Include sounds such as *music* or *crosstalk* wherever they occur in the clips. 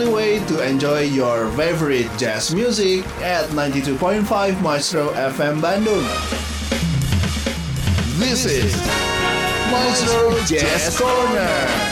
only way to enjoy your favorite jazz music at 92.5 Maestro FM Bandung. This is Maestro Jazz Corner.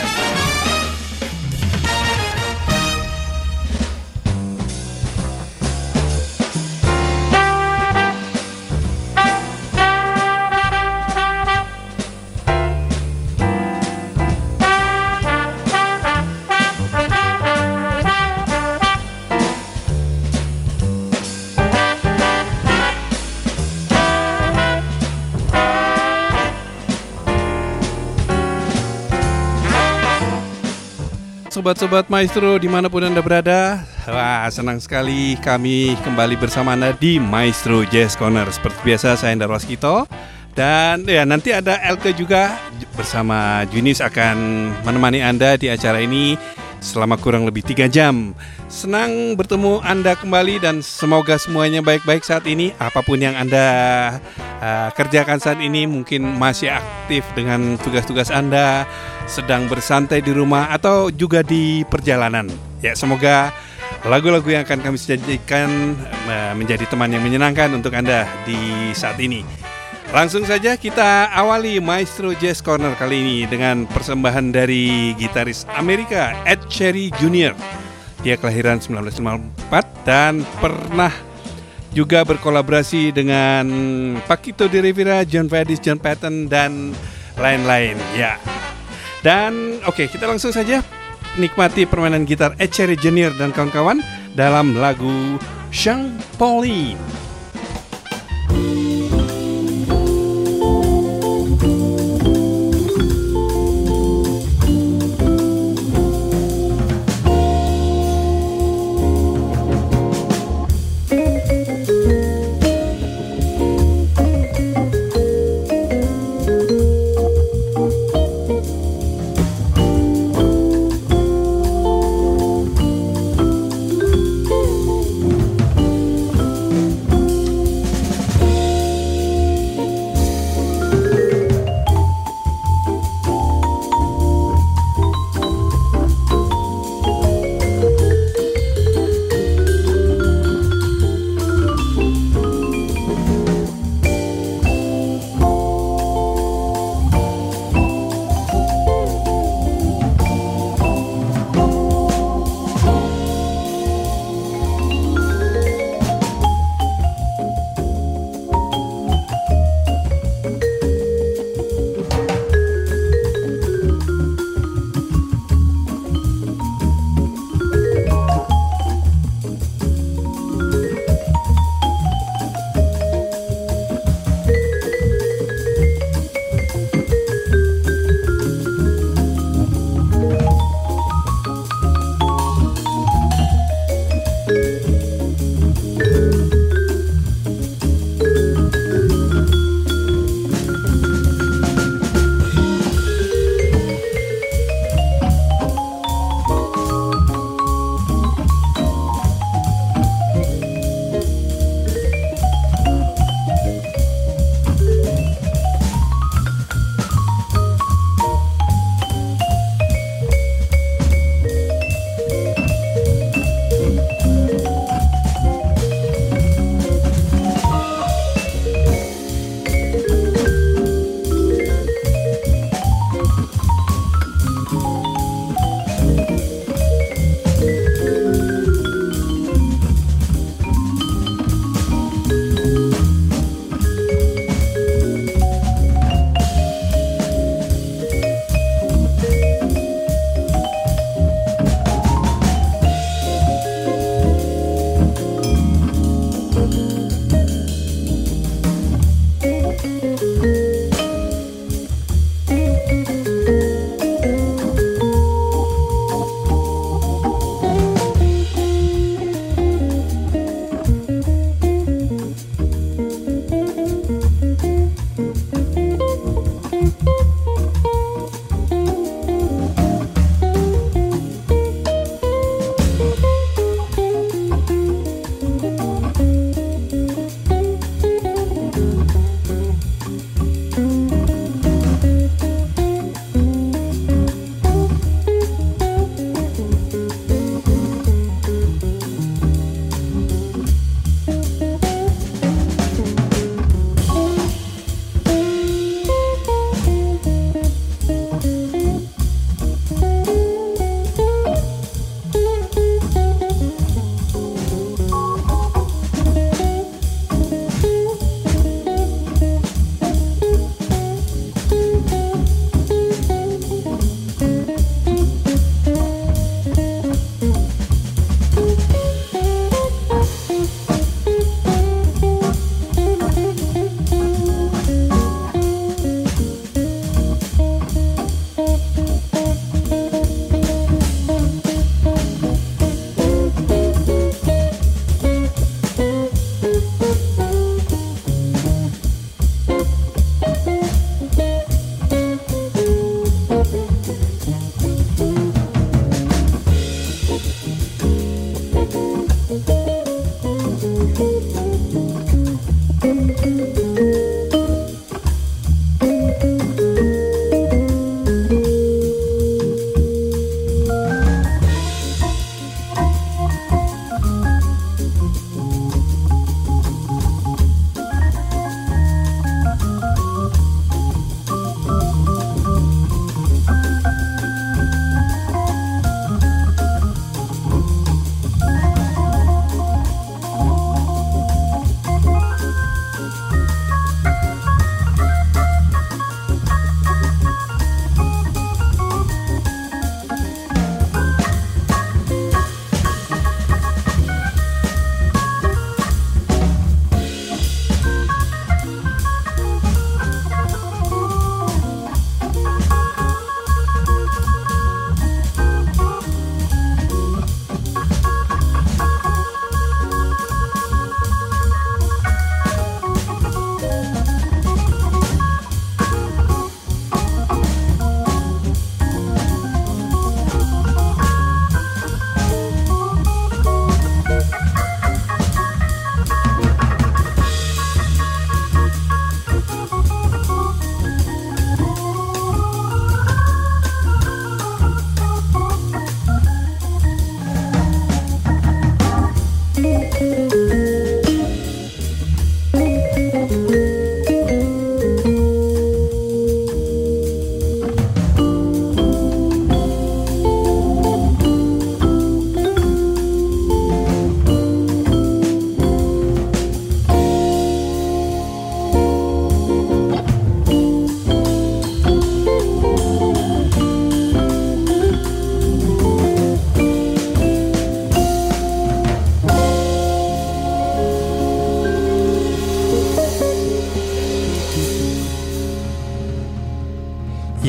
Sobat-sobat maestro di mana pun anda berada Wah senang sekali kami kembali bersama anda di Maestro Jazz Corner. Seperti biasa saya Endar Waskito. Dan ya nanti ada Elke juga bersama Junis akan menemani anda di acara ini selama kurang lebih tiga jam Senang bertemu anda kembali dan semoga semuanya baik-baik saat ini Apa pun yang anda uh, kerjakan saat ini mungkin masih aktif dengan tugas-tugas anda sedang bersantai di rumah atau juga di perjalanan. Ya, semoga lagu-lagu yang akan kami sajikan eh, menjadi teman yang menyenangkan untuk Anda di saat ini. Langsung saja kita awali Maestro Jazz Corner kali ini dengan persembahan dari gitaris Amerika Ed Cherry Jr. Dia kelahiran 1954 dan pernah juga berkolaborasi dengan Paquito de Rivera, John Faddis, John Patton dan lain-lain. Ya, dan oke, okay, kita langsung saja nikmati permainan gitar Ed Cherry Junior dan kawan-kawan dalam lagu Shang Pauline.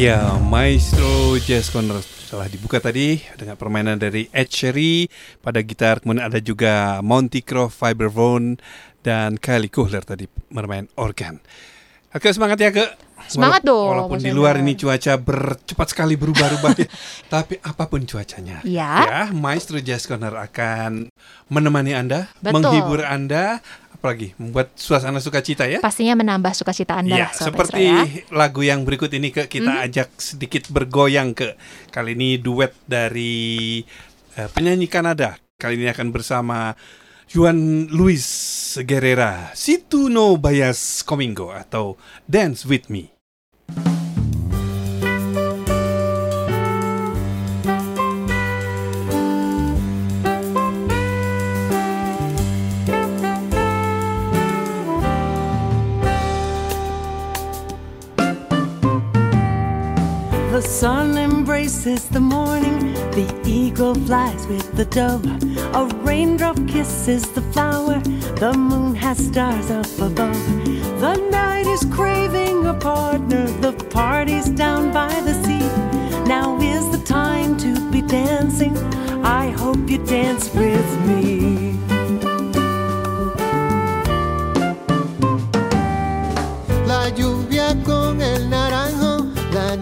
Ya, Maestro Jazz Corner telah dibuka tadi dengan permainan dari Ed Sheeran pada gitar, kemudian ada juga Monty Croft vibraphone dan Kylie Kuhler tadi bermain organ. Oke semangat ya ke Semangat dong. Walaupun di luar ini cuaca bercepat sekali berubah-ubah ya, *laughs* tapi apa pun cuacanya, Ya. ya Maestro Jazz Corner akan menemani anda, Betul. menghibur anda, apalagi membuat suasana sukacita ya. Pastinya menambah sukacita Anda Ya, seperti Maestro, ya. Lagu yang berikut ini ke kita ajak sedikit bergoyang ke kali ini duet dari eh, penyanyi Kanada. Kali ini akan bersama Juan Luis Guerrera, Si tu no vayas conmigo atau Dance with Me. Sun embraces the morning, the eagle flies with the dove. A raindrop kisses the flower, the moon has stars up above. The night is craving a partner, the party's down by the sea. Now is the time to be dancing, I hope you dance with me.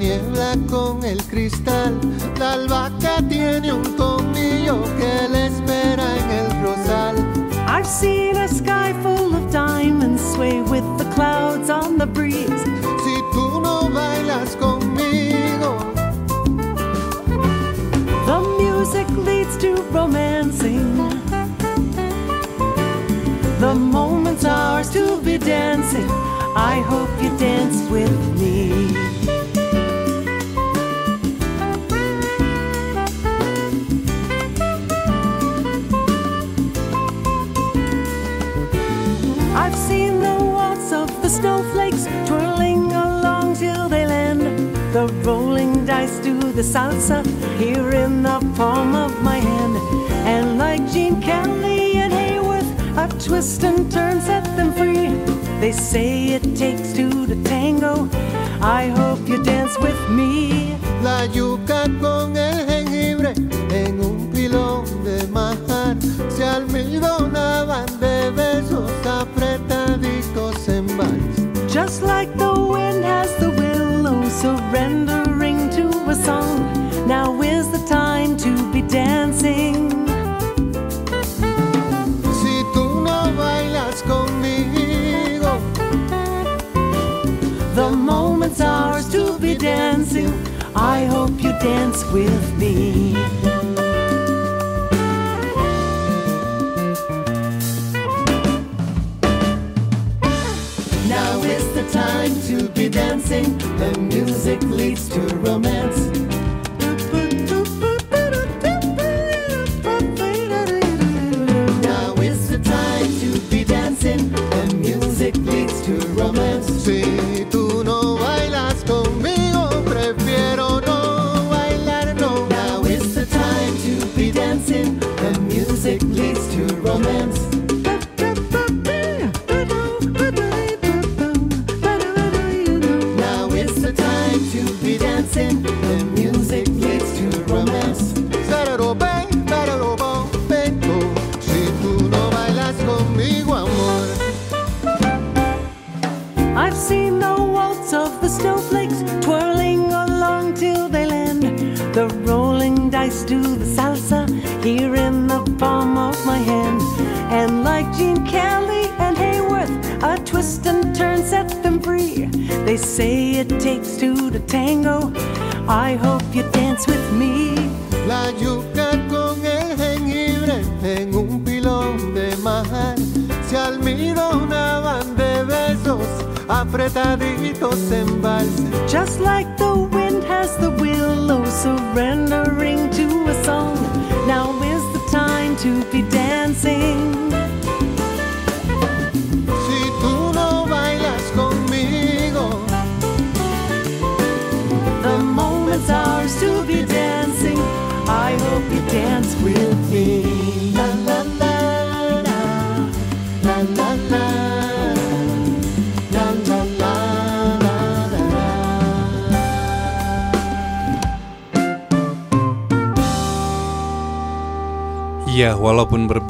Niebla con el cristal. La albahaca tiene un tomillo que le espera en el rosal. I've seen a sky full of diamonds sway with the clouds on the breeze. Si tú no bailas conmigo, The music leads to romancing. The moment's ours to be dancing. I hope you dance with me. Snowflakes twirling along till they land. The rolling dice do the salsa here in the palm of my hand. And like Gene Kelly and Hayworth, I twist and turn set them free. They say it takes two to tango. I hope you dance with me. la yuca surrendering to a song. Now is the time to be dancing. Si tú no bailas conmigo, The moment's ours to be dancing. I hope you dance with me. Time to be dancing. The music leads to romance.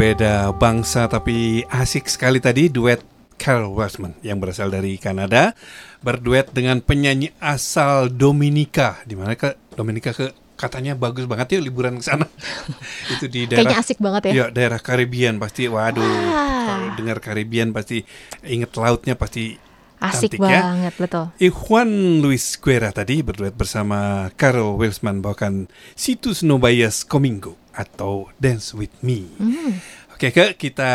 Berbeda bangsa tapi asik sekali tadi duet Carol Westman yang berasal dari Kanada berduet dengan penyanyi asal Dominika di mana ke Dominika ke katanya bagus banget ya liburan ke sana. *laughs* Itu di daerah Kayaknya asik banget ya. Iya, daerah Karibian pasti waduh. Wah. Kalau dengar Karibian pasti inget lautnya pasti Asik cantik ya. banget, betul. Ikhwan Luis Guerra tadi berduet bersama Carol Wilsman bawakan Situs Nobayas Comingo atau Dance With Me. Hmm. Oke, ke kita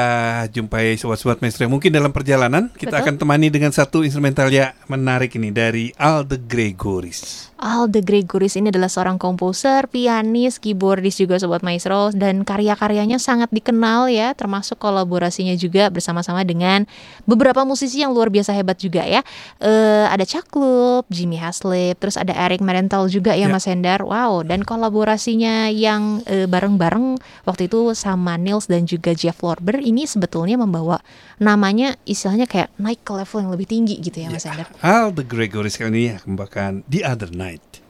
jumpai sobat-sobat maestro yang mungkin dalam perjalanan kita Betul. akan temani dengan satu instrumental ya menarik ini dari Alde Gregoris. Alde Gregoris ini adalah seorang komposer, pianis, keyboardis juga Sobat Maestro dan karya-karyanya sangat dikenal ya termasuk kolaborasinya juga bersama-sama dengan beberapa musisi yang luar biasa hebat juga ya. Eh ada Caklup, Jimmy Haslip, terus ada Eric Marental juga ya, Ya. Mas Hendar. Wow, dan kolaborasinya yang eh, bareng-bareng waktu itu sama Nils dan juga Jeff Lorber ini sebetulnya membawa namanya istilahnya kayak naik ke level yang lebih tinggi gitu ya Mas Hendar. Alde Gregoris kali ini akan membawakan The Other Night.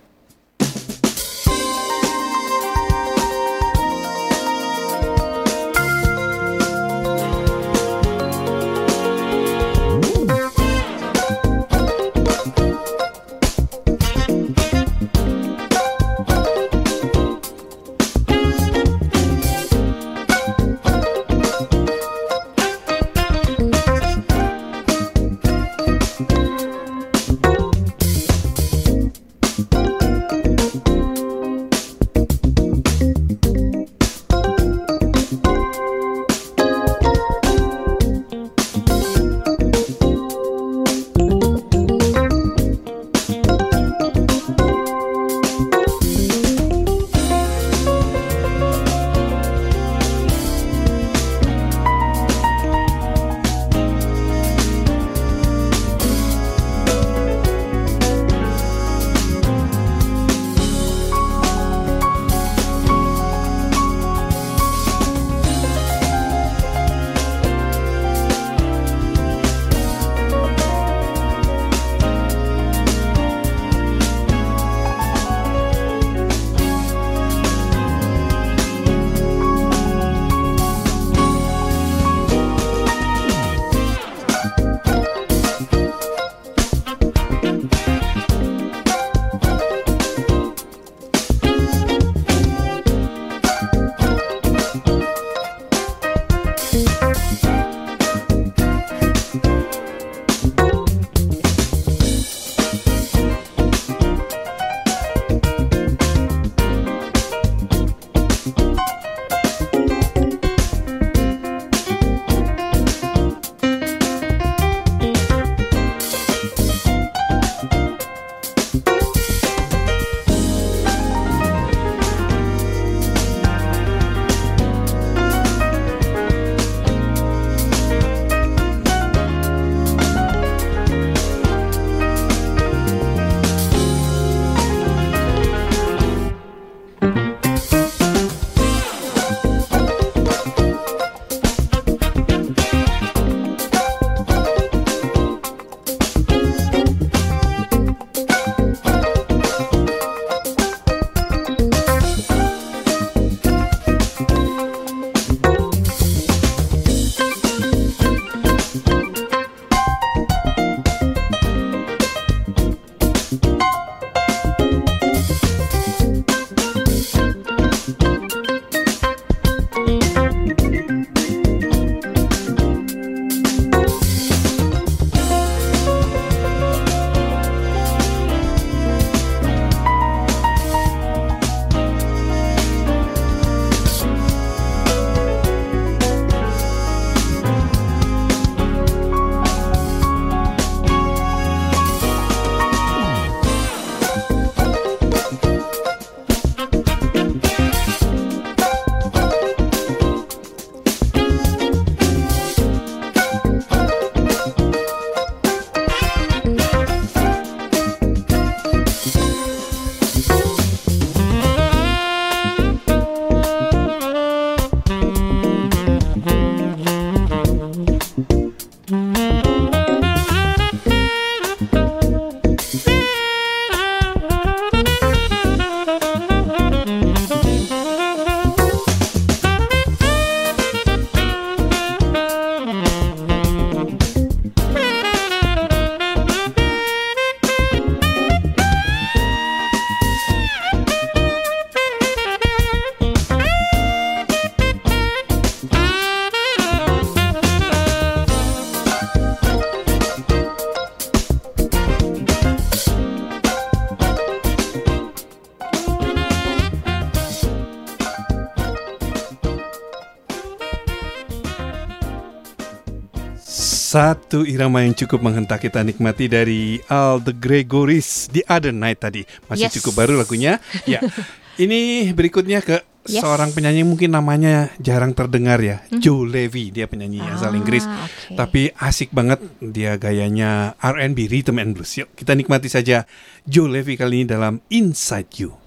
Satu irama yang cukup menghentak kita nikmati dari Al The Gregoris The Other Night tadi. Masih Yes. cukup baru lagunya. Ya. *laughs* Ini berikutnya ke Yes. seorang penyanyi mungkin namanya jarang terdengar ya. Joe Levy, dia penyanyi asal Ah, Inggris. oke. Tapi asik banget dia gayanya R&B, rhythm and blues. Yuk kita nikmati saja Joe Levy kali ini dalam Inside You.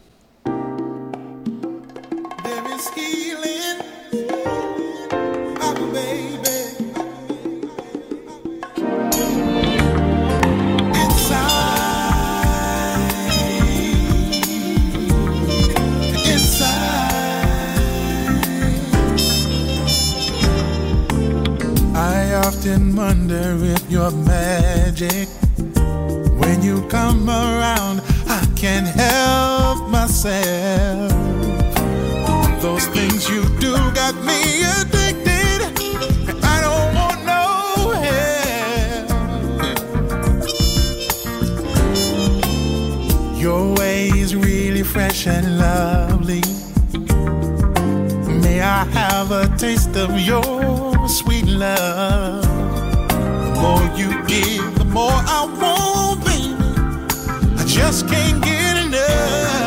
Often wonder if you're magic. When you come around, I can't help myself. Those things you do got me addicted. I don't want no help. Your way is really fresh and lovely. May I have a taste of your sweet love? The more you give, the more I want, baby. I just can't get enough.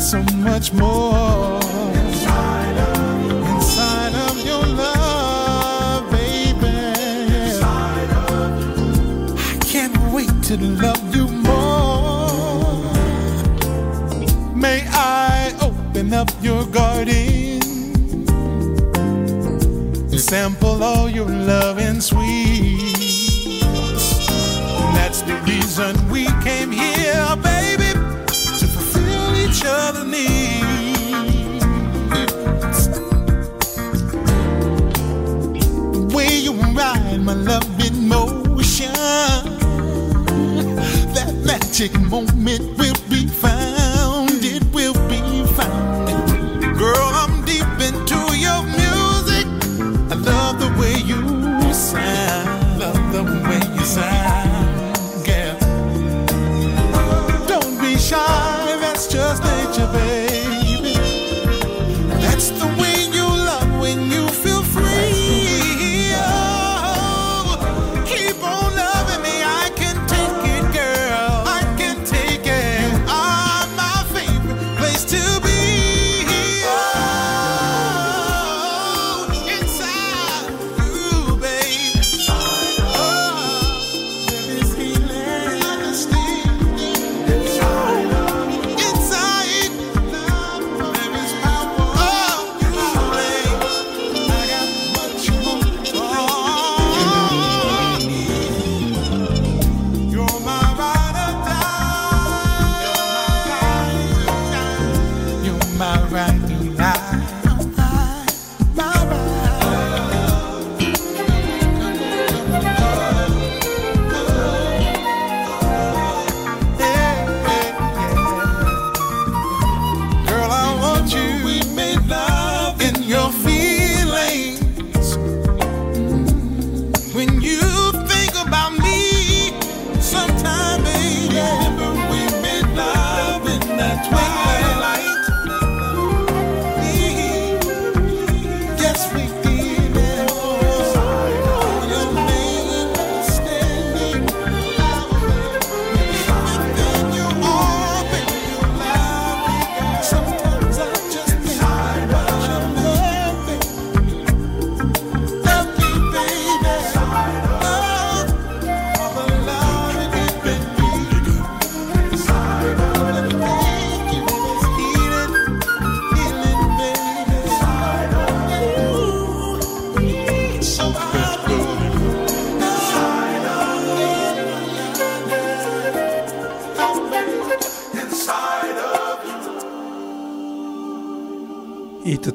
So much more. Inside of your love, baby. I can't wait to love you more. May I open up your garden and sample all your love and sweet. That's the reason we came Love the way you sound,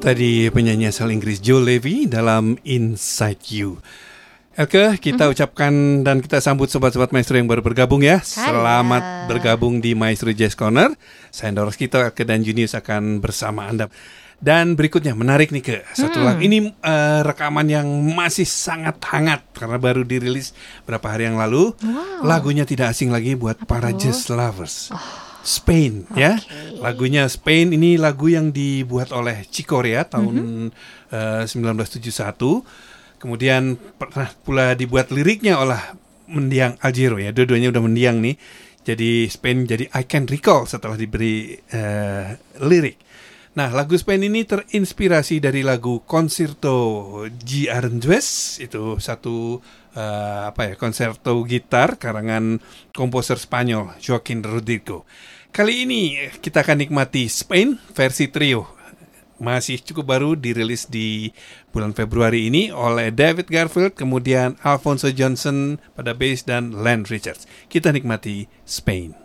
tadi penyanyi asal Inggris Joe Levy dalam Inside You. Elke, kita ucapkan dan kita sambut sobat-sobat maestro yang baru bergabung ya. Selamat bergabung di Maestro Jazz Corner. Saya Doros Kito, Elke dan Junius akan bersama Anda. Dan berikutnya menarik nih ke satu lagu ini eh, rekaman yang masih sangat hangat karena baru dirilis berapa hari yang lalu. Lagunya tidak asing lagi buat para jazz lovers. Spain ya. Lagunya Spain ini lagu yang dibuat oleh Chicorea tahun eh, 1971. Kemudian pernah pula dibuat liriknya oleh mendiang Aljero ya. Dua-duanya udah mendiang nih. Jadi Spain jadi I Can Recall setelah diberi eh, lirik. Nah, lagu Spain ini terinspirasi dari lagu Concerto G. Aranjuez itu satu eh, apa ya konserto gitar karangan komposer Spanyol Joaquin Rodrigo. Kali ini kita akan nikmati Spain versi trio masih cukup baru dirilis di bulan Februari ini oleh David Garfield, kemudian Alfonso Johnson pada bass dan Len Richards. Kita nikmati Spain.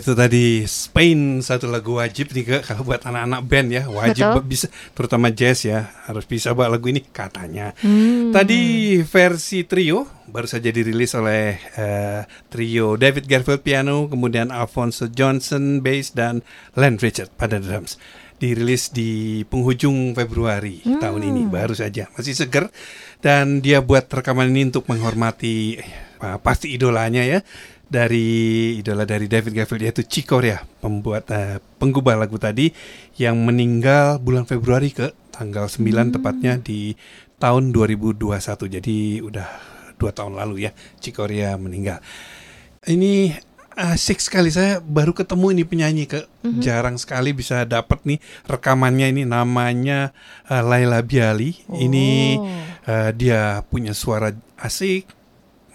Itu tadi Spain satu lagu wajib nih ke kalau buat anak-anak band ya wajib Betul. bisa terutama jazz ya harus bisa bawa lagu ini katanya. Hmm. Tadi versi trio baru saja dirilis oleh eh, trio David Garfield piano, kemudian Alfonso Johnson bass dan Len Richard pada drums. Dirilis di penghujung Februari tahun ini baru saja masih seger dan dia buat rekaman ini untuk menghormati eh, pasti idolanya ya dari idola dari David Garfield yaitu Chick Corea pembuat eh, penggubah lagu tadi yang meninggal bulan Februari ke tanggal 9 tepatnya di tahun 2021 jadi udah dua tahun lalu ya Chick Corea meninggal. Ini asik sekali. Saya baru ketemu ini penyanyi ke jarang sekali bisa dapat nih rekamannya ini. Namanya eh, Laila Biali ini Oh. eh, dia punya suara asik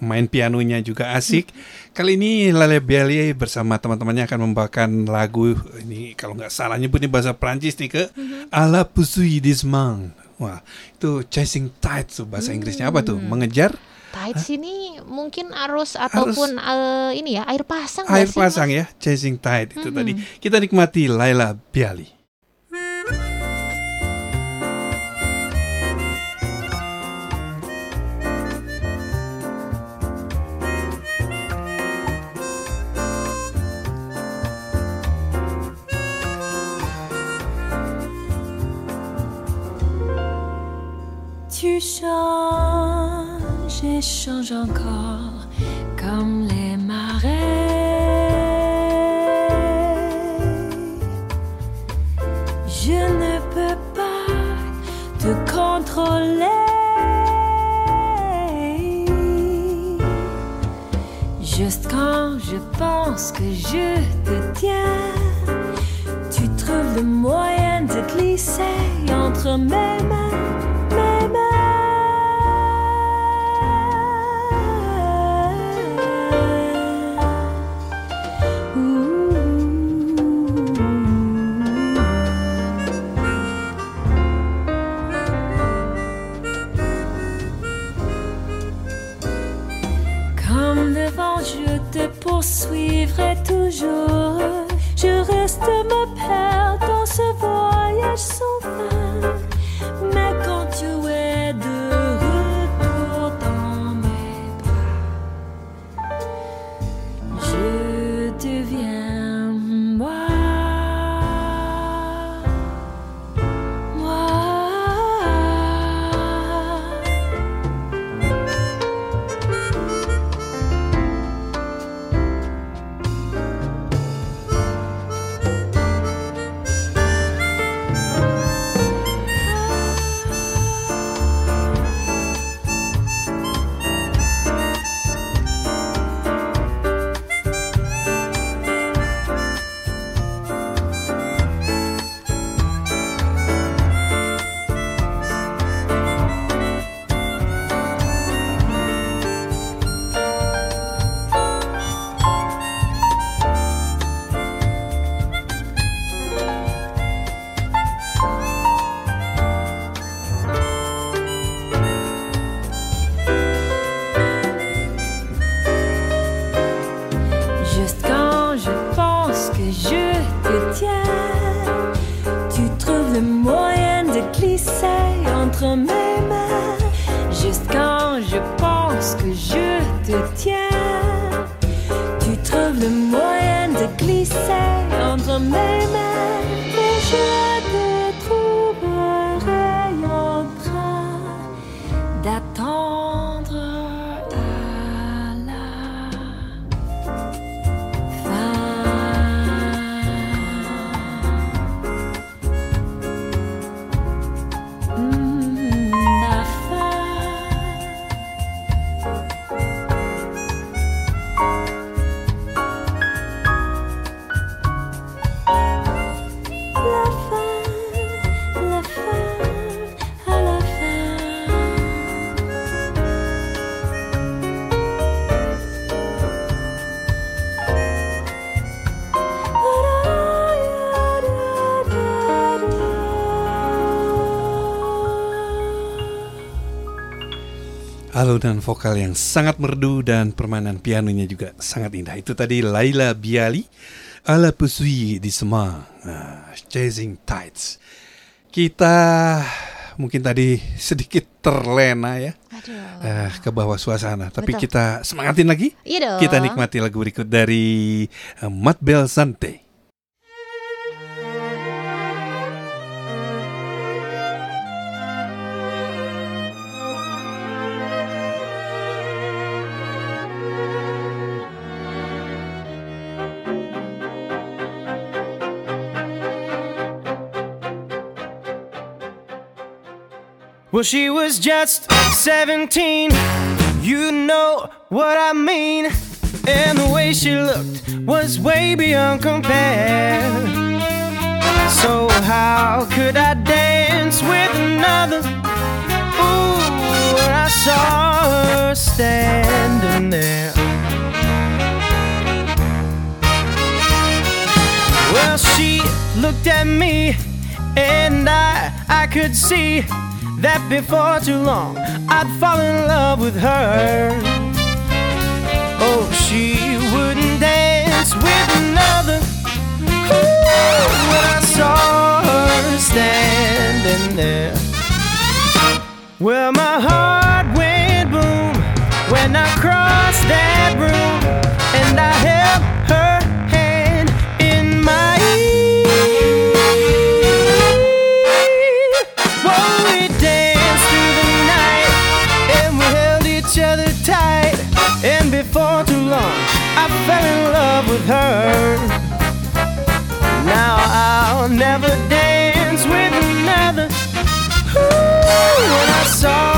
main pianonya juga asik. Kali ini Lale Bialy bersama teman-temannya akan membawakan lagu ini kalau nggak salah nyebutnya bahasa Prancis nih ke A la poursuite des mains. Wah, itu chasing tide tuh bahasa Inggrisnya apa tuh? Mengejar Tides ini mungkin arus ataupun eh, ini ya air pasang air pasang ya, chasing tide itu tadi. Kita nikmati Laila Bialy. Changes encore comme les marées. Je ne peux pas te contrôler. Juste quand je pense que je te tiens, tu trouves le moyen de glisser entre mes mains, Alunan vokal yang sangat merdu dan permainan pianonya juga sangat indah. Itu tadi Laila Biali, ala Pusui di Semang, uh, Chasing Tides. Kita mungkin tadi sedikit terlena ya Aduh. uh, ke bawah suasana. Tapi Betul. kita semangatin lagi. Iya dong. Kita nikmati lagu berikut dari uh, Mat Belsante. Well, she was just 17. You know what I mean. And the way she looked was way beyond compare. So, how could I dance with another? Ooh, when I saw her standing there. Well, she looked at me, and I, I could see that before too long I'd fall in love with her. Oh, she wouldn't dance with another. Ooh, when I saw her standing there. Well, my heart went boom when I crossed that never dance with another. Ooh, when I saw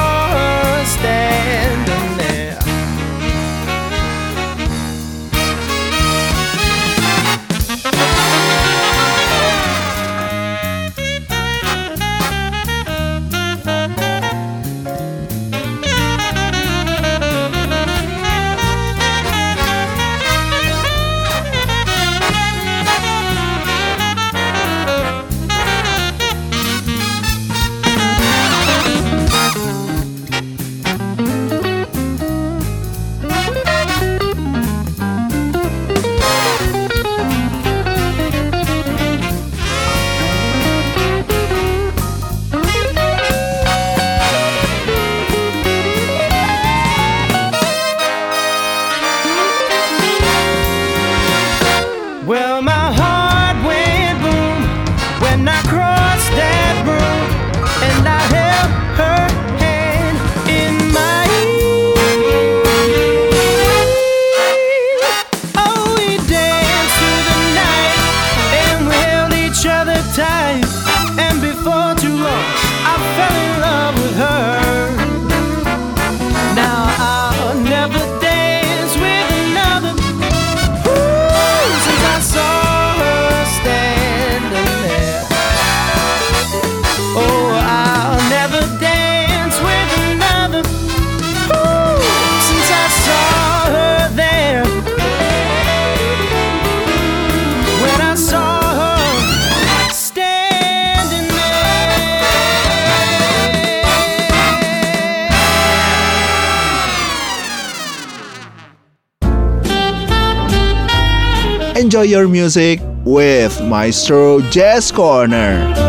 Enjoy your music with Maestro Jazz Corner.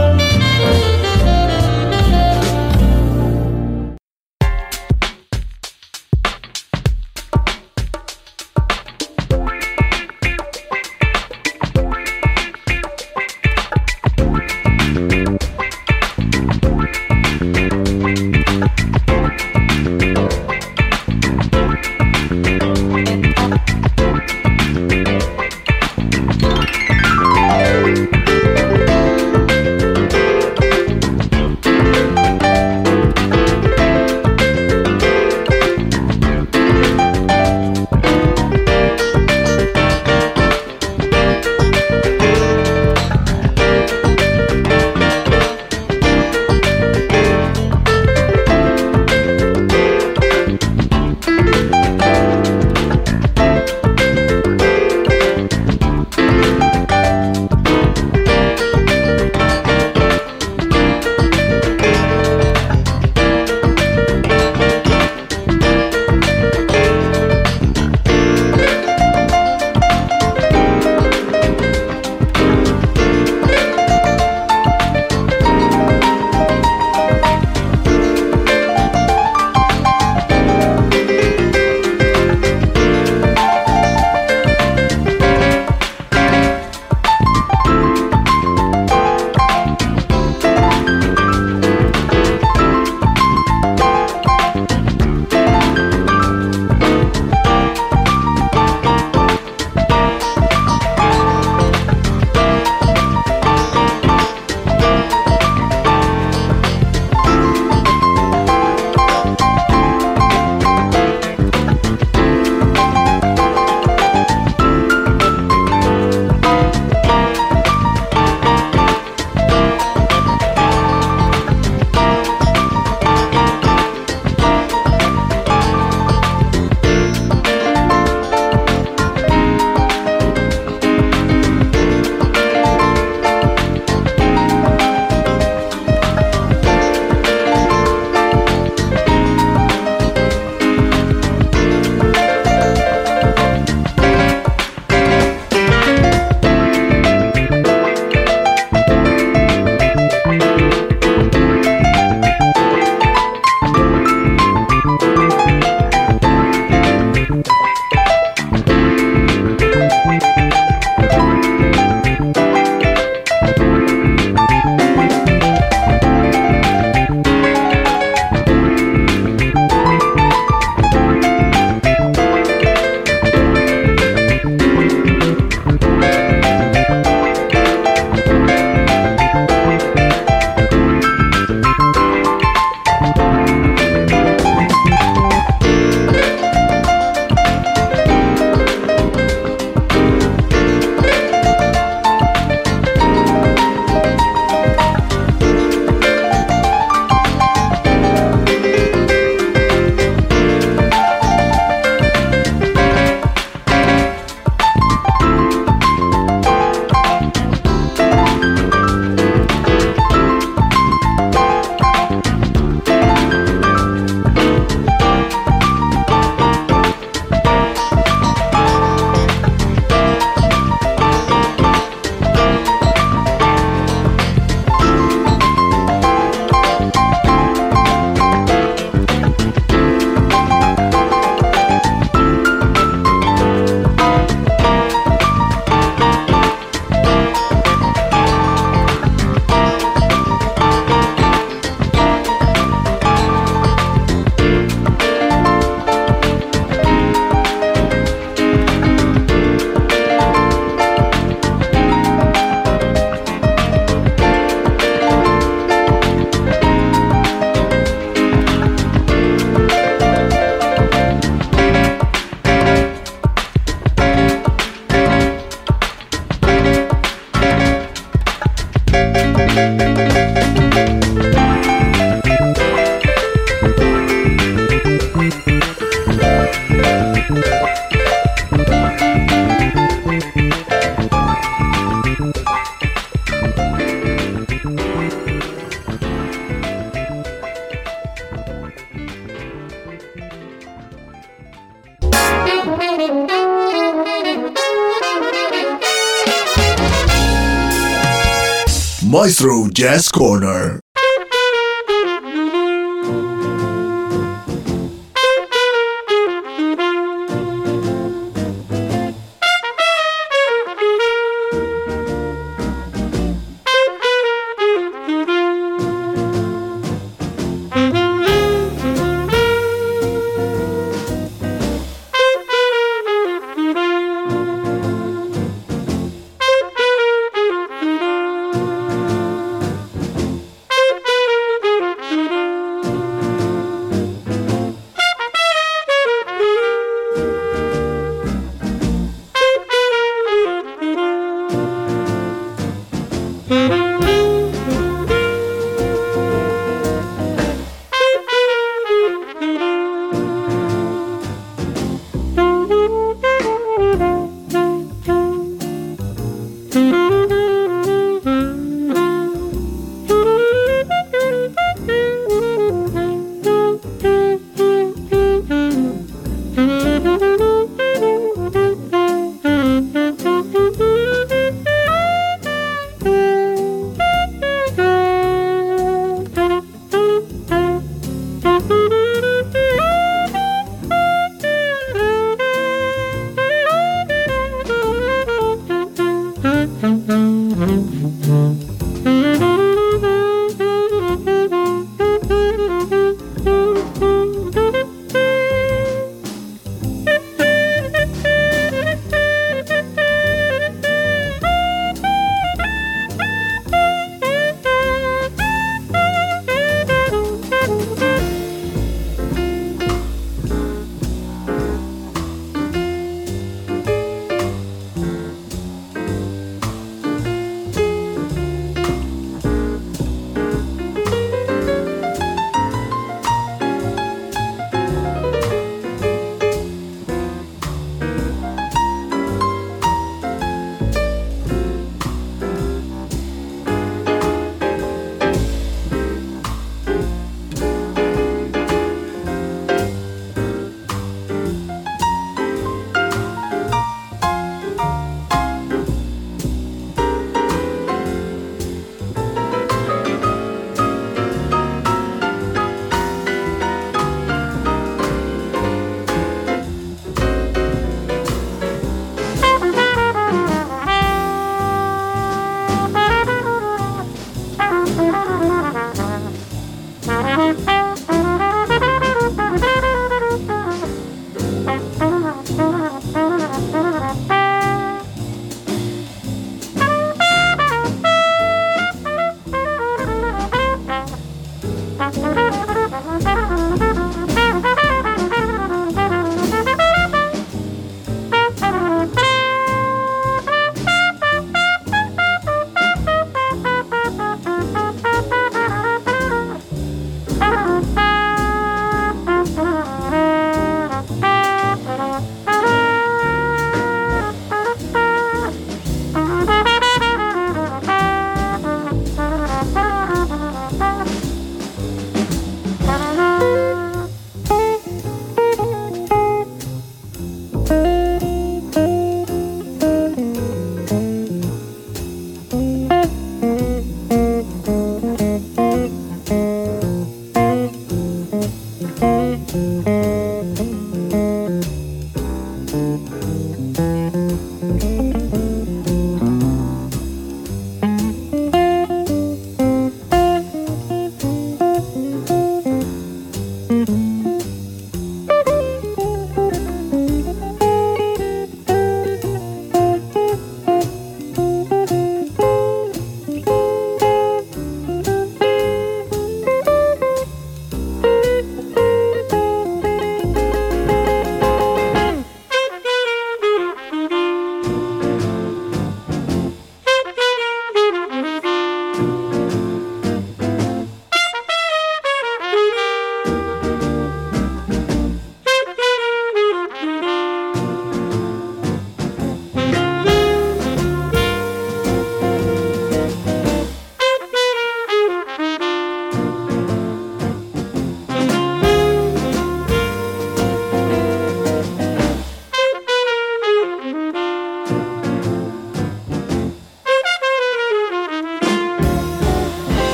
Jazz Corner.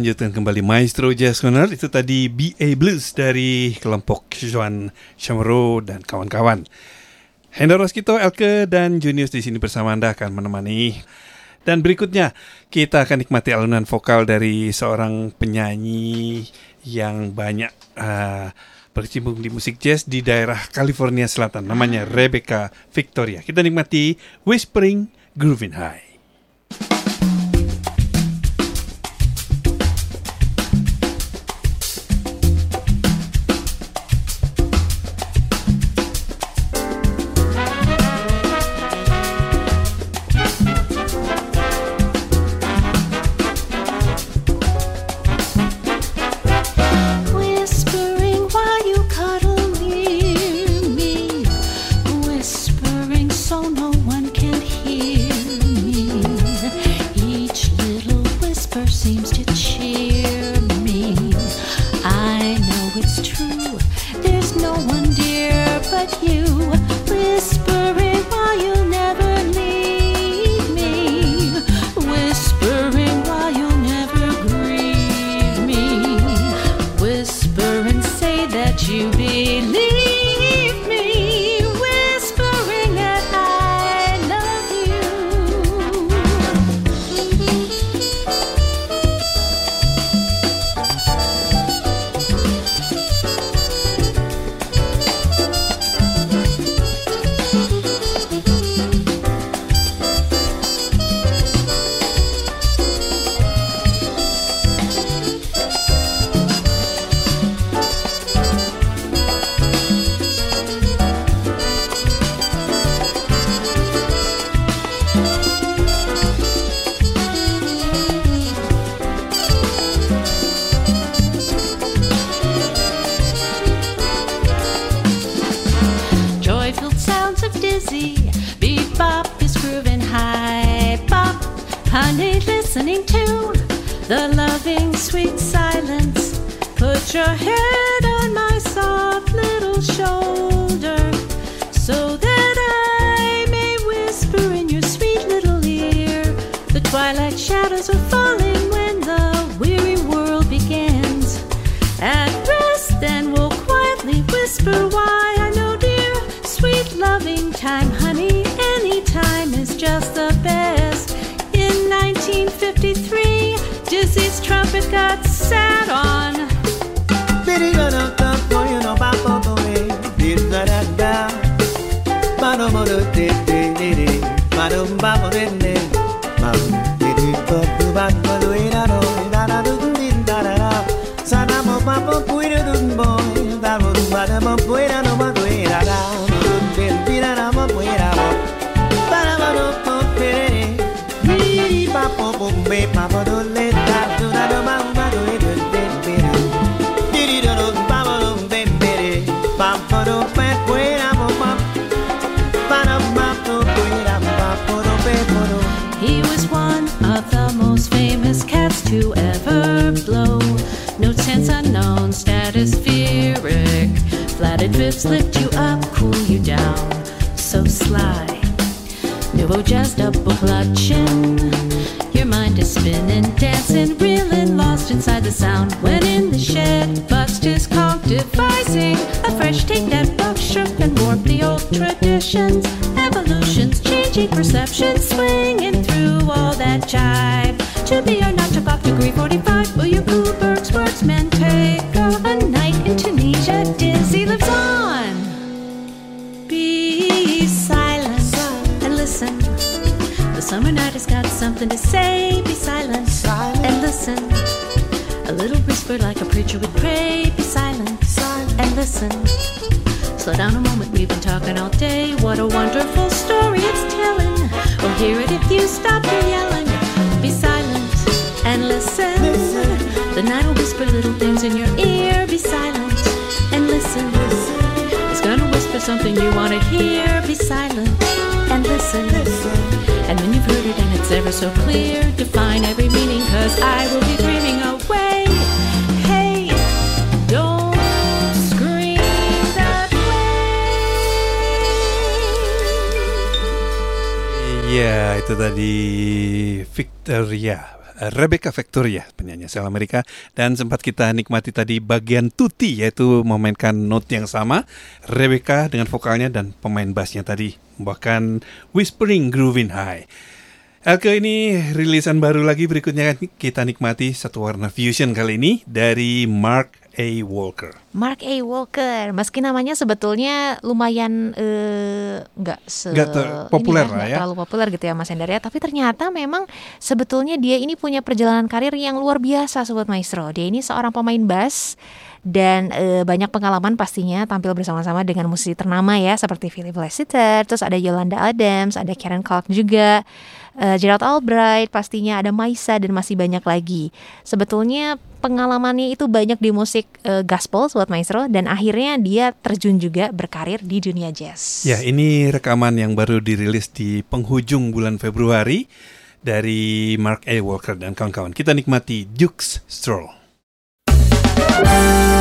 lanjutkan kembali Maestro Jazz Corner. Itu tadi BA Blues dari kelompok Joan chamorro dan kawan-kawan. Hendro Roskito, Elke, dan Junius di sini bersama Anda akan menemani. Dan berikutnya kita akan nikmati alunan vokal dari seorang penyanyi yang banyak uh, berkecimpung di musik jazz di daerah California Selatan. Namanya Rebecca Victoria. Kita nikmati Whispering Groovin' High. Rebecca Victoria, penyanyi asal Amerika. Dan sempat kita nikmati tadi bagian tutti, yaitu memainkan note yang sama. Rebecca dengan vokalnya dan pemain bassnya tadi membawakan Whispering Groovin' High. Elke ini rilisan baru lagi berikutnya kita nikmati satu warna fusion kali ini dari Mark A. Walker. Mark A. Walker, meski namanya sebetulnya lumayan eh, nggak se Nggak populer ini lah ya. terlalu populer gitu ya Mas Hendar ya. Tapi ternyata memang sebetulnya dia ini punya perjalanan karir yang luar biasa Sobat Maestro. Dia ini seorang pemain bass dan eh, banyak pengalaman pastinya tampil bersama-sama dengan musisi ternama ya seperti Philip Lessiter, terus ada Yolanda Adams, ada Karen Clark juga, eh, Gerald Albright, pastinya ada Maisa dan masih banyak lagi. Sebetulnya pengalamannya itu banyak di musik eh, gospel Sobat Maestro dan akhirnya dia terjun juga berkarir di dunia jazz. Ya, ini rekaman yang baru dirilis di penghujung bulan Februari dari Mark A. Walker dan kawan-kawan. Kita nikmati Duke's Stroll. Thank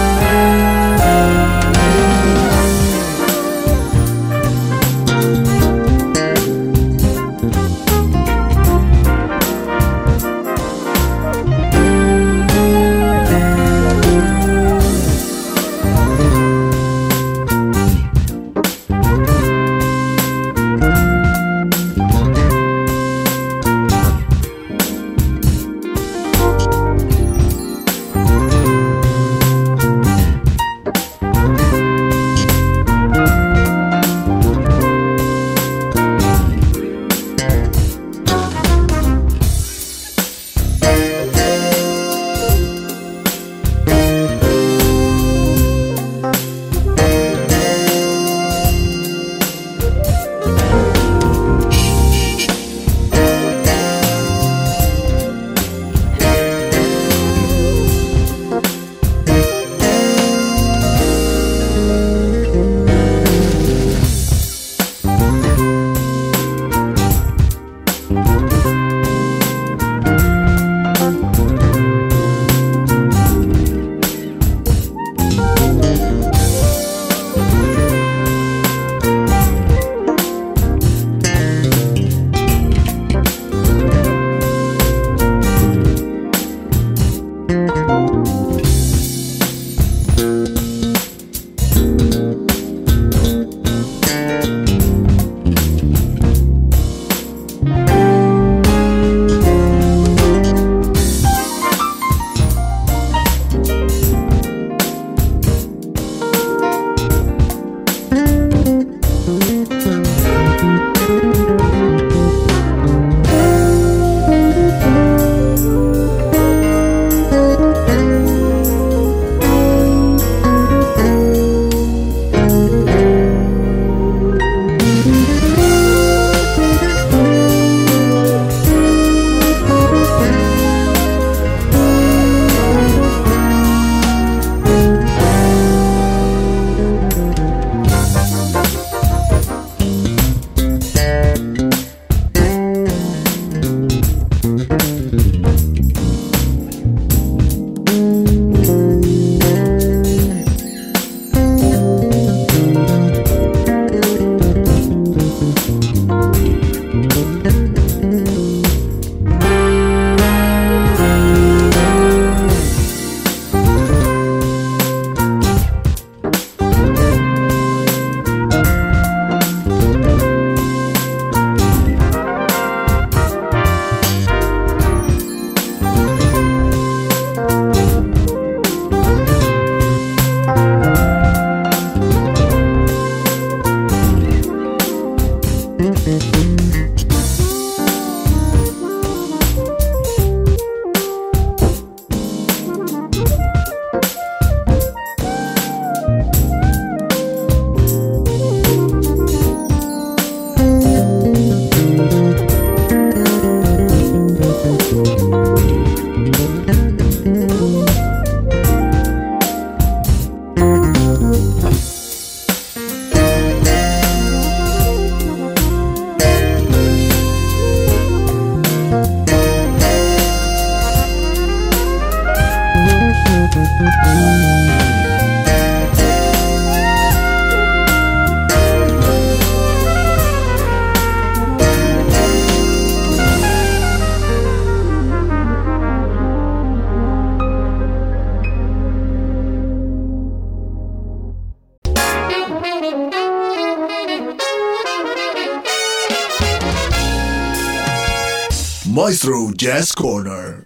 Maestro Jazz Corner.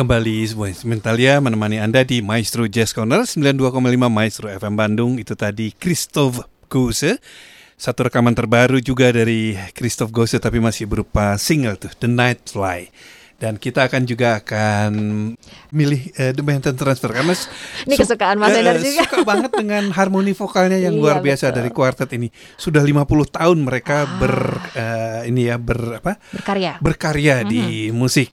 Kembali sebuah instrumentalia menemani Anda di Maestro Jazz Corner 92,5 Maestro FM Bandung Itu tadi Christoph Gose Satu rekaman terbaru juga dari Christoph Gose tapi masih berupa single tuh The Night Fly dan kita akan juga akan milih uh, The Manhattan Transfer karena Ini kesukaan Mas eh, Endar juga. suka banget dengan harmoni vokalnya yang Iya, luar biasa betul. dari kuartet ini. Sudah 50 tahun mereka Ah. ber eh, ini ya ber apa? Berkarya. berkarya Mhm. di musik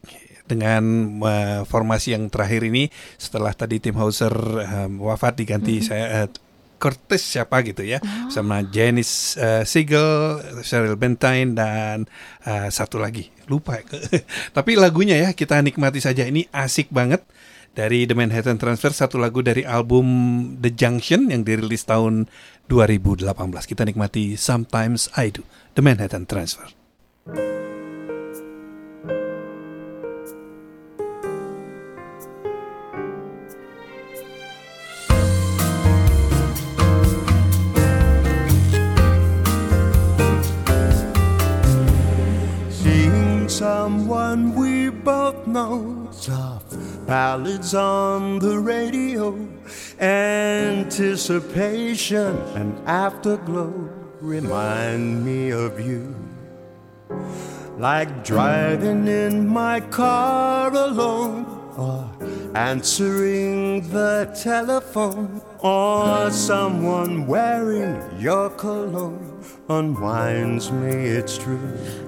dengan eh, formasi yang terakhir ini setelah tadi Tim Hauser eh, wafat diganti Mhm. saya eh, Curtis siapa gitu ya Oh. sama Janice eh, Siegel, Cheryl Bentine dan eh, satu lagi. Lupa *laughs* tapi lagunya ya kita nikmati saja. Ini asik banget dari The Manhattan Transfer satu lagu dari album The Junction yang dirilis tahun 2018 kita nikmati Sometimes I Do The Manhattan Transfer. Seeing someone we both know, soft ballads on the radio, anticipation and afterglow remind me of you. Like driving in my car alone, or answering the telephone, or someone wearing your cologne unwinds me, it's true.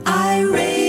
I rave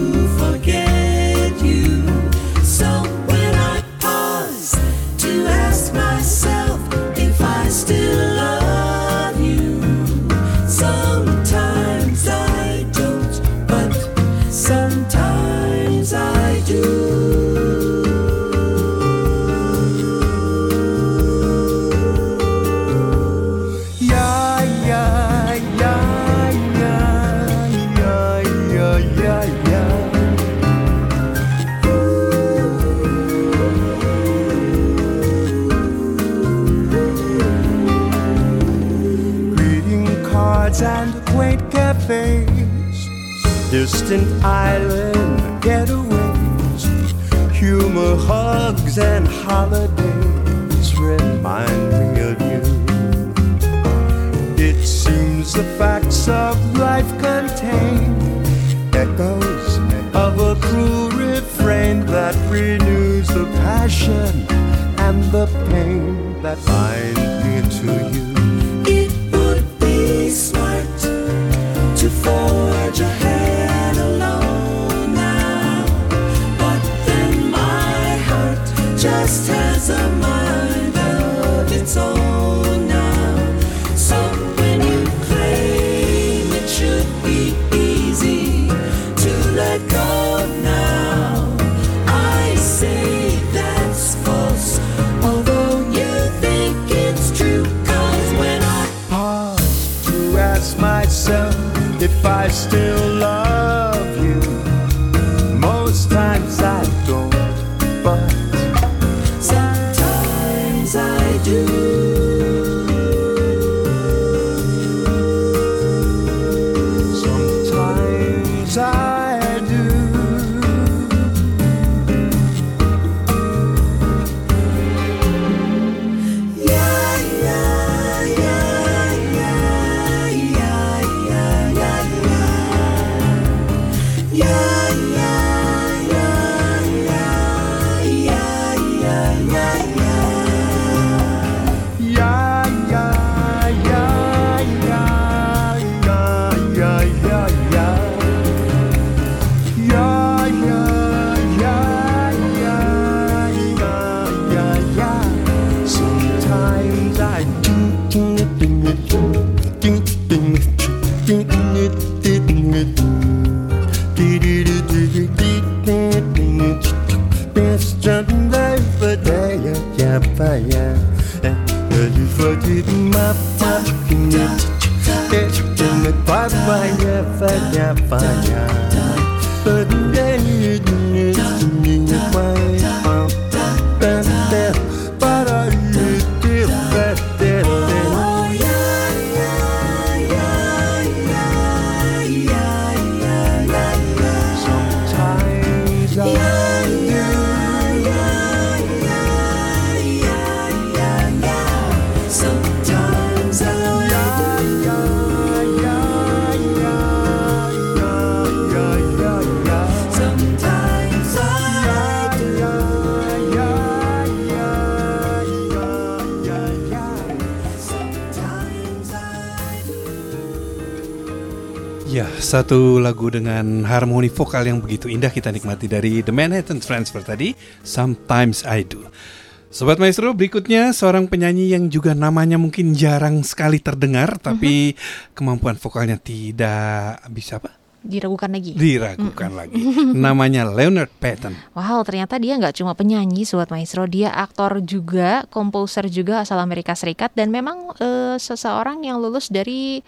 distant island getaways, humor hugs and holidays remind me of you. It seems the facts of life contain echoes of a cruel refrain that renews the passion and the pain that bind me to you. banyak-banyak satu lagu dengan harmoni vokal yang begitu indah kita nikmati dari The Manhattan Transfer tadi, Sometimes I Do. Sobat Maestro, berikutnya seorang penyanyi yang juga namanya mungkin jarang sekali terdengar, tapi kemampuan vokalnya tidak bisa apa? Diragukan lagi. Diragukan lagi. Namanya Leonard Patton. Wow, ternyata dia nggak cuma penyanyi, Sobat Maestro, dia aktor juga, komposer juga asal Amerika Serikat. Dan memang eh, seseorang yang lulus dari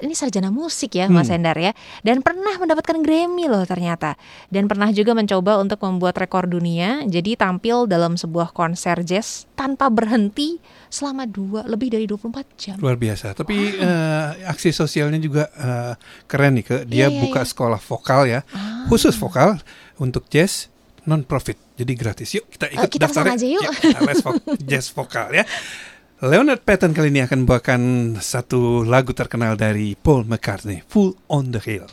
ini sarjana musik ya, Mas Endar ya, dan pernah mendapatkan Grammy loh ternyata, dan pernah juga mencoba untuk membuat rekor dunia, jadi tampil dalam sebuah konser jazz tanpa berhenti selama dua lebih dari 24 jam. Luar biasa. Tapi eh, aksi sosialnya juga eh, keren nih ke. Dia Iya, iya, buka iya. sekolah vokal ya, khusus vokal untuk jazz non profit. Jadi gratis. Yuk kita ikut kita daftarnya. ke sana aja yuk. kita les vo- *laughs* jazz vokal ya. Leonard Patton kali ini akan membawakan satu lagu terkenal dari Paul McCartney, Full on the Hill.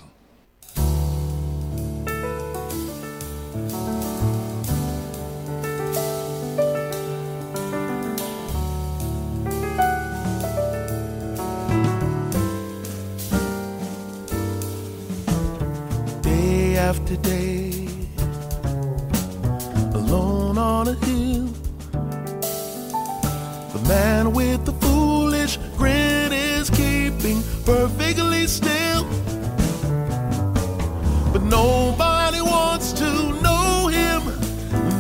after alone on a hill. The man with the foolish grin is keeping perfectly still, but nobody wants to know him.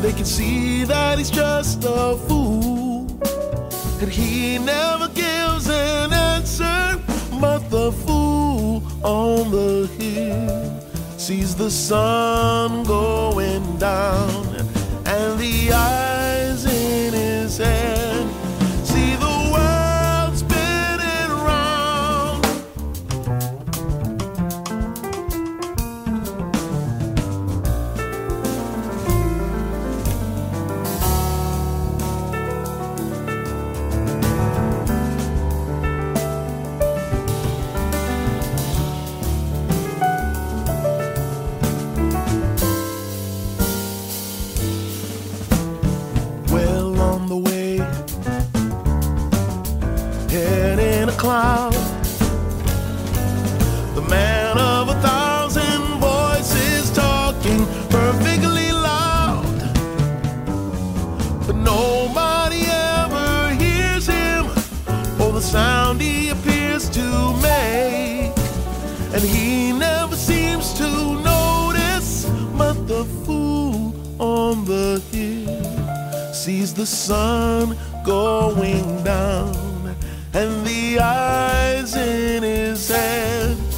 They can see that he's just a fool, and he never gives an answer, but the fool on the hill sees the sun going down and the eyes in his head cloud. The man of a thousand voices talking perfectly loud. But nobody ever hears him or the sound he appears to make. And he never seems to notice, but the fool on the hill sees the sun going down and the eyes in his head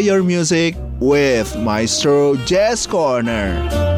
your music with Maestro Jazz Corner.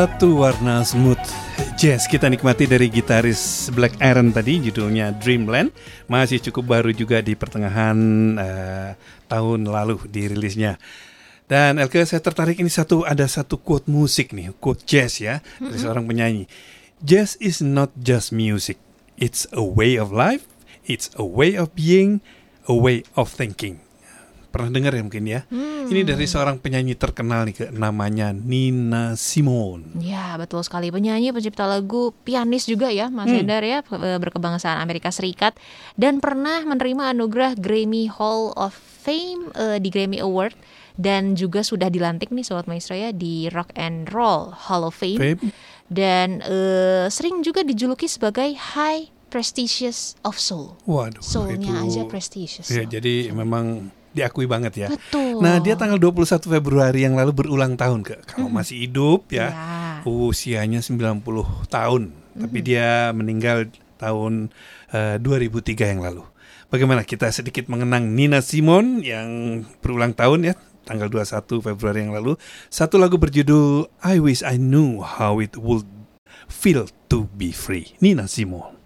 Satu warna smooth jazz kita nikmati dari gitaris Black Aaron tadi judulnya Dreamland masih cukup baru juga di pertengahan eh, tahun lalu dirilisnya. Dan Elke saya tertarik ini satu ada satu quote musik nih, quote jazz ya dari seorang penyanyi. Jazz is not just music, it's a way of life, it's a way of being, a way of thinking. Pernah dengar ya mungkin ya? Ini dari seorang penyanyi terkenal nih, ke- namanya Nina Simone. Ya, betul sekali. Penyanyi, pencipta lagu, pianis juga ya, Mas Hmm. Hendar ya, pe- berkebangsaan Amerika Serikat dan pernah menerima anugerah Grammy Hall of Fame eh, di Grammy Award dan juga sudah dilantik nih Sobat Maestro ya di Rock and Roll Hall of Fame, Fame. dan eh, sering juga dijuluki sebagai High Prestigious of Soul. Waduh, Soulnya itu aja prestigious. Ya, jadi memang diakui banget ya. Betul. Nah, dia tanggal 21 Februari yang lalu berulang tahun ke. Kalau masih hidup ya, Ya. usianya 90 tahun. Tapi dia meninggal tahun eh, 2003 yang lalu. Bagaimana kita sedikit mengenang Nina Simone yang berulang tahun ya, tanggal 21 Februari yang lalu. Satu lagu berjudul I Wish I Knew How It Would Feel to Be Free. Nina Simone.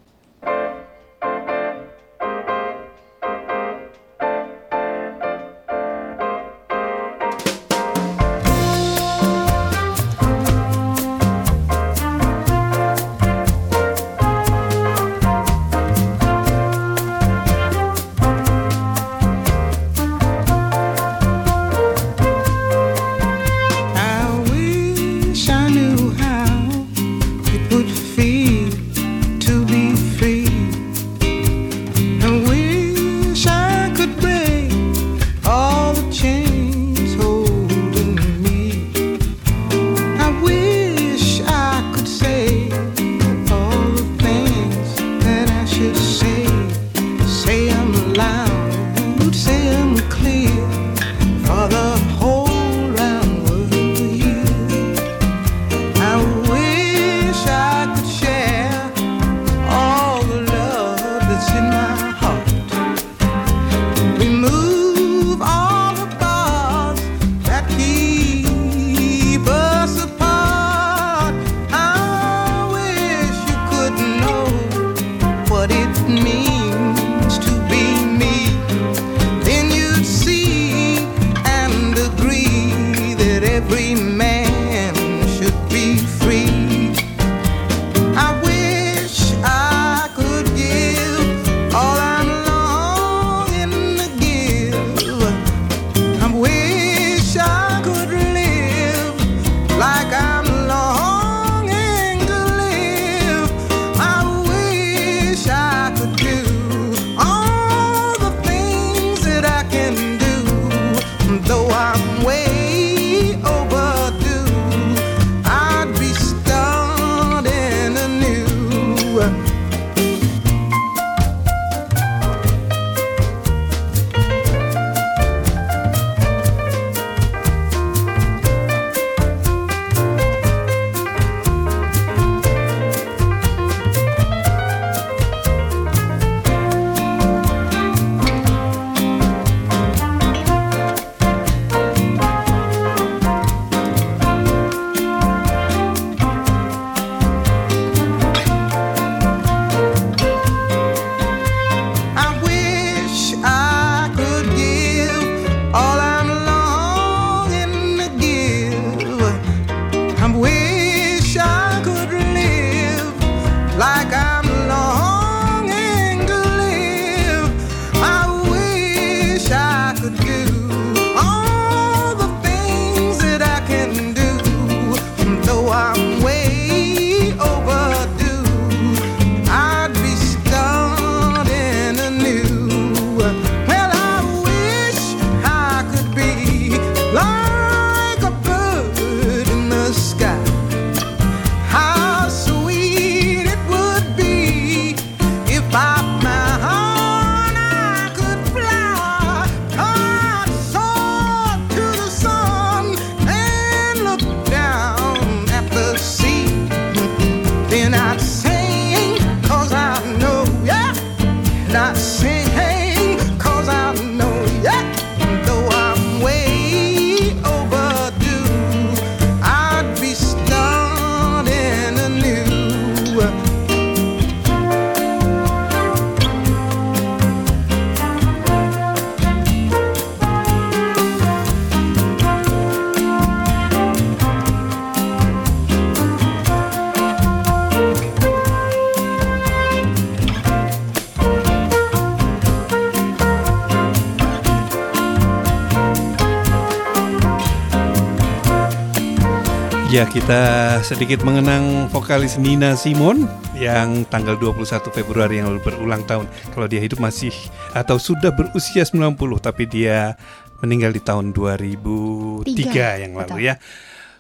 Ya kita sedikit mengenang vokalis Nina Simon yang tanggal 21 Februari yang lalu berulang tahun. Kalau dia hidup masih atau sudah berusia 90 tapi dia meninggal di tahun 2003 Tiga, yang lalu betul. ya.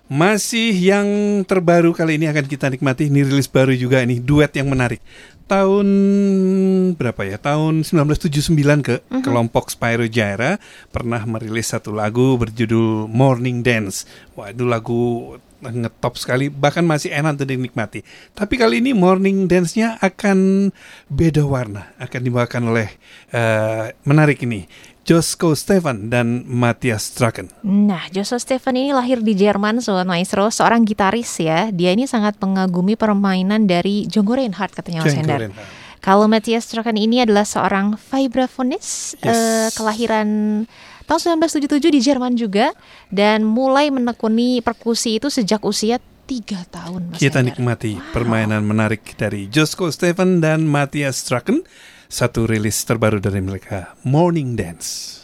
Masih yang terbaru kali ini akan kita nikmati ini rilis baru juga ini duet yang menarik. Tahun berapa ya? Tahun 1979 ke kelompok Spyro Gyra pernah merilis satu lagu berjudul Morning Dance. Wah, itu lagu ngetop sekali bahkan masih enak untuk dinikmati. Tapi kali ini Morning Dance-nya akan beda warna, akan dibawakan oleh eh, menarik ini. Josko Stefan dan Matthias Straken. Nah, Joshua Stefan ini lahir di Jerman, Sobat Maestro, seorang gitaris ya. Dia ini sangat mengagumi permainan dari Django Reinhardt katanya Mas Hendar. Kalau Matthias Straken ini adalah seorang vibrafonis Yes. eh, kelahiran tahun 1977 di Jerman juga dan mulai menekuni perkusi itu sejak usia tiga tahun. Mas Kita Hendar. nikmati permainan menarik dari Josko Stefan dan Matthias Straken. Satu rilis terbaru dari mereka, Morning Dance.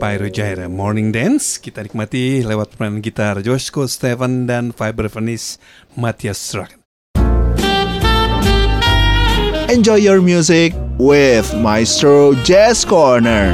Spyro Gyra Morning Dance kita nikmati lewat pemain gitar Joshko Stephen dan vibraphonist Matthias Strack. Enjoy your music with Maestro Jazz Corner.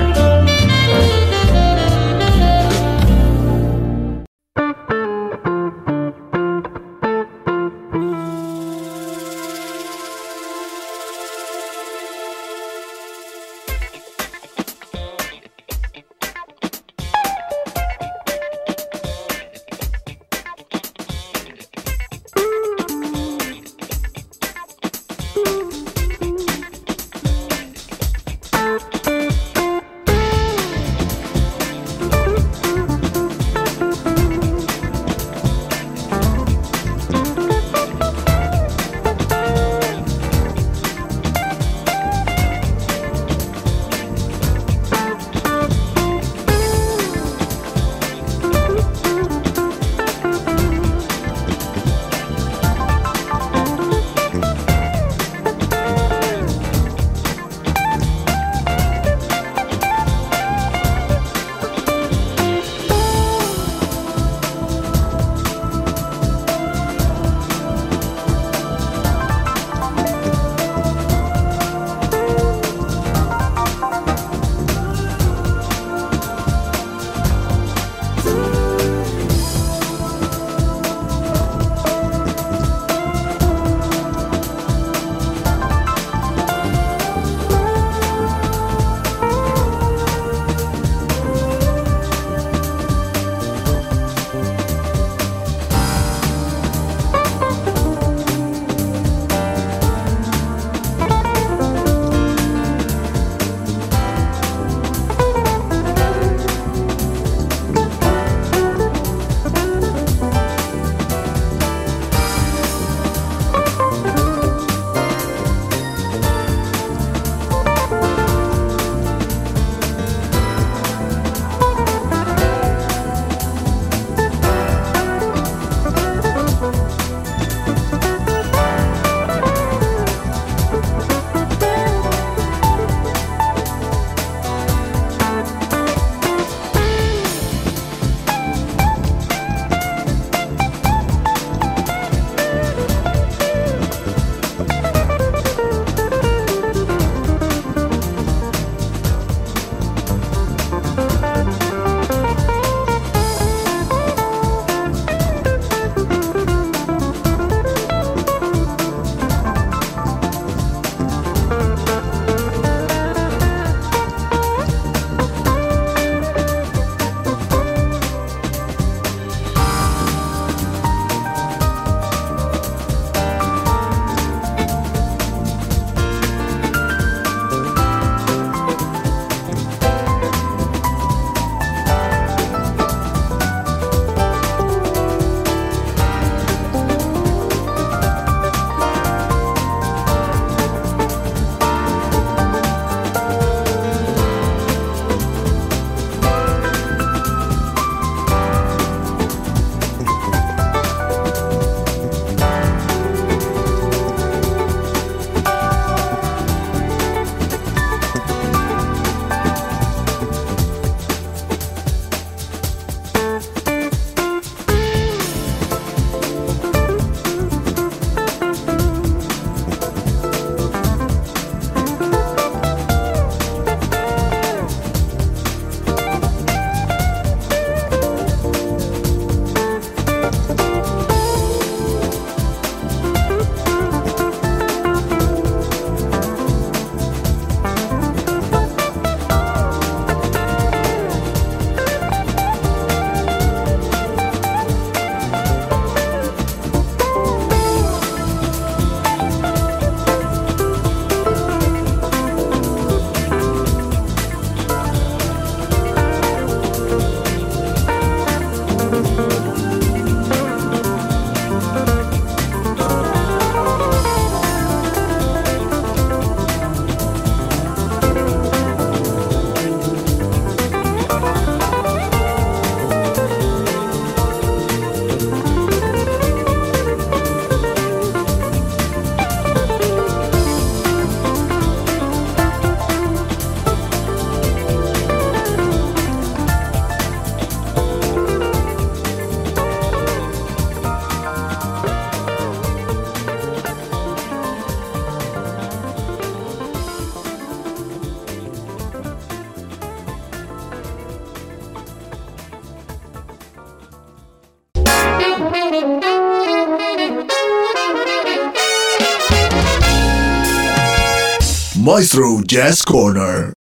Maestro Jazz Corner.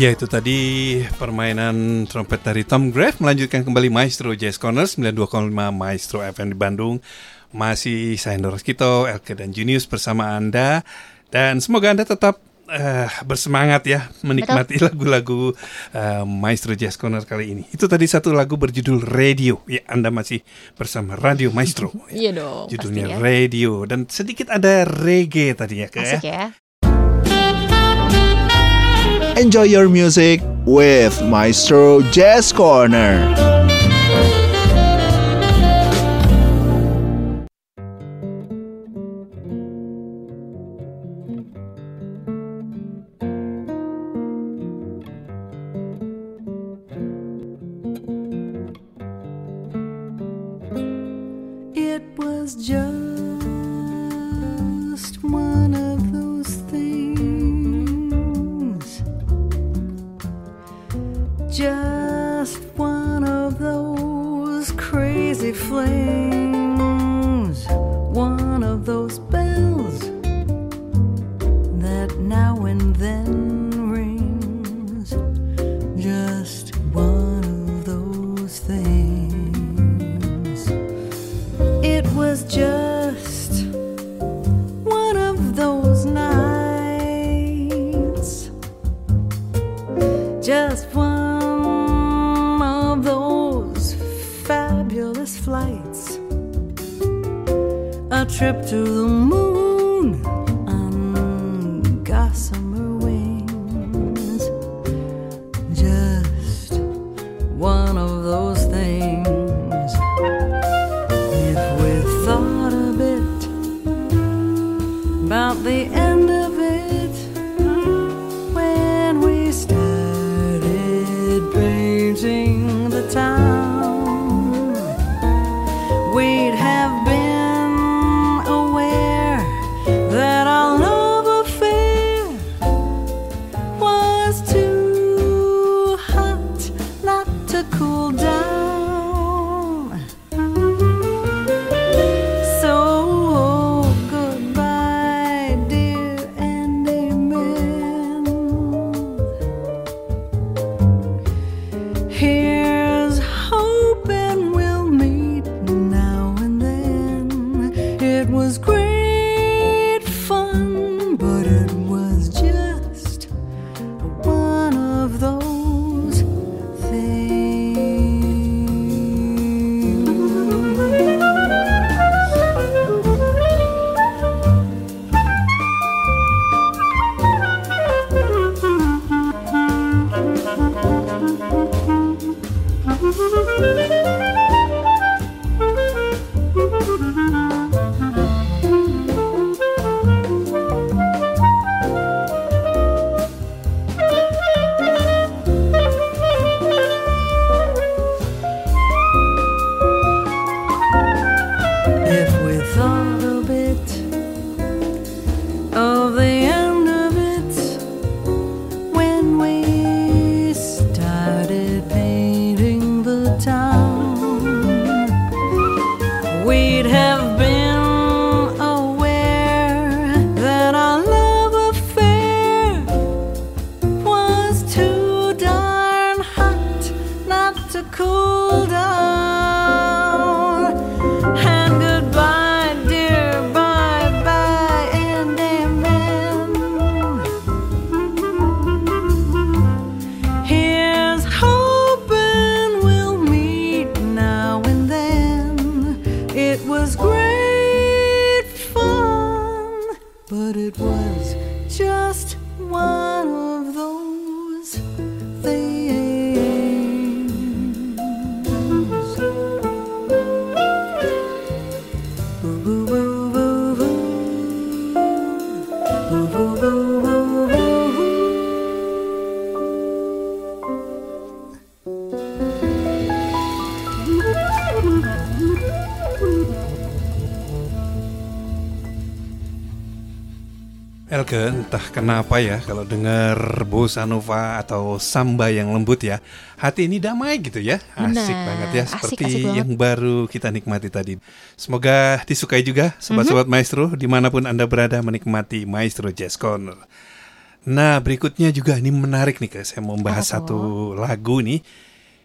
Ya itu tadi permainan trompet dari Tom Grave melanjutkan kembali Maestro Jazz Corner 92,5 Maestro FM di Bandung. Masih saya Doros Kito, Elke dan Junius bersama Anda dan semoga Anda tetap eh, bersemangat ya menikmati lagu-lagu eh, Maestro Jazz Corner kali ini. Itu tadi satu lagu berjudul Radio. Ya, Anda masih bersama Radio Maestro. *laughs* Iya dong, Judulnya ya. Radio dan sedikit ada reggae tadi ya, Kak, ya. Asik ya. Enjoy your music with Maestro Jazz Corner. Just one of those crazy flames. Trip to entah kenapa ya kalau dengar bossa nova atau samba yang lembut ya, hati ini damai gitu ya, asik Benar, banget ya, asik, seperti asik banget. yang baru kita nikmati tadi. Semoga disukai juga sobat-sobat Mhm. maestro di mana pun anda berada menikmati maestro jazz corner. Nah, berikutnya juga ini menarik nih, guys. Saya mau bahas Apa satu lagu nih.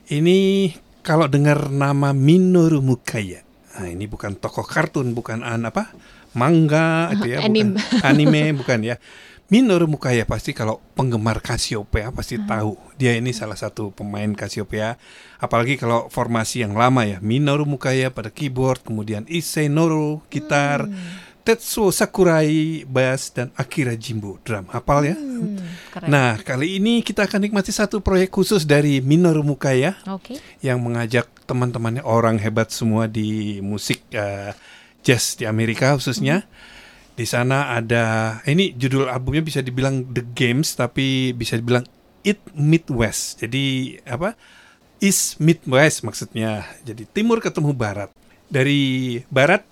Ini kalau dengar nama Minoru Mukaya. Nah, ini bukan tokoh kartun, bukan an apa? Manga itu ya, *laughs* Anim- bukan anime, bukan ya. Minoru Mukaya pasti kalau penggemar Cassiopeia pasti tahu. Dia ini salah satu pemain Cassiopeia. Apalagi kalau formasi yang lama ya. Minoru Mukaya pada keyboard, kemudian Issei Noro gitar, Tetsuo Sakurai bass dan Akira Jimbo drum. Hafal ya? Hmm, keren. Nah, kali ini kita akan nikmati satu proyek khusus dari Minoru Mukaya Oke. yang mengajak teman-temannya orang hebat semua di musik eh, jazz di Amerika khususnya. Di sana ada ini judul albumnya bisa dibilang The Games tapi bisa dibilang It Midwest. Jadi apa? East Midwest maksudnya. Jadi timur ketemu barat. Dari barat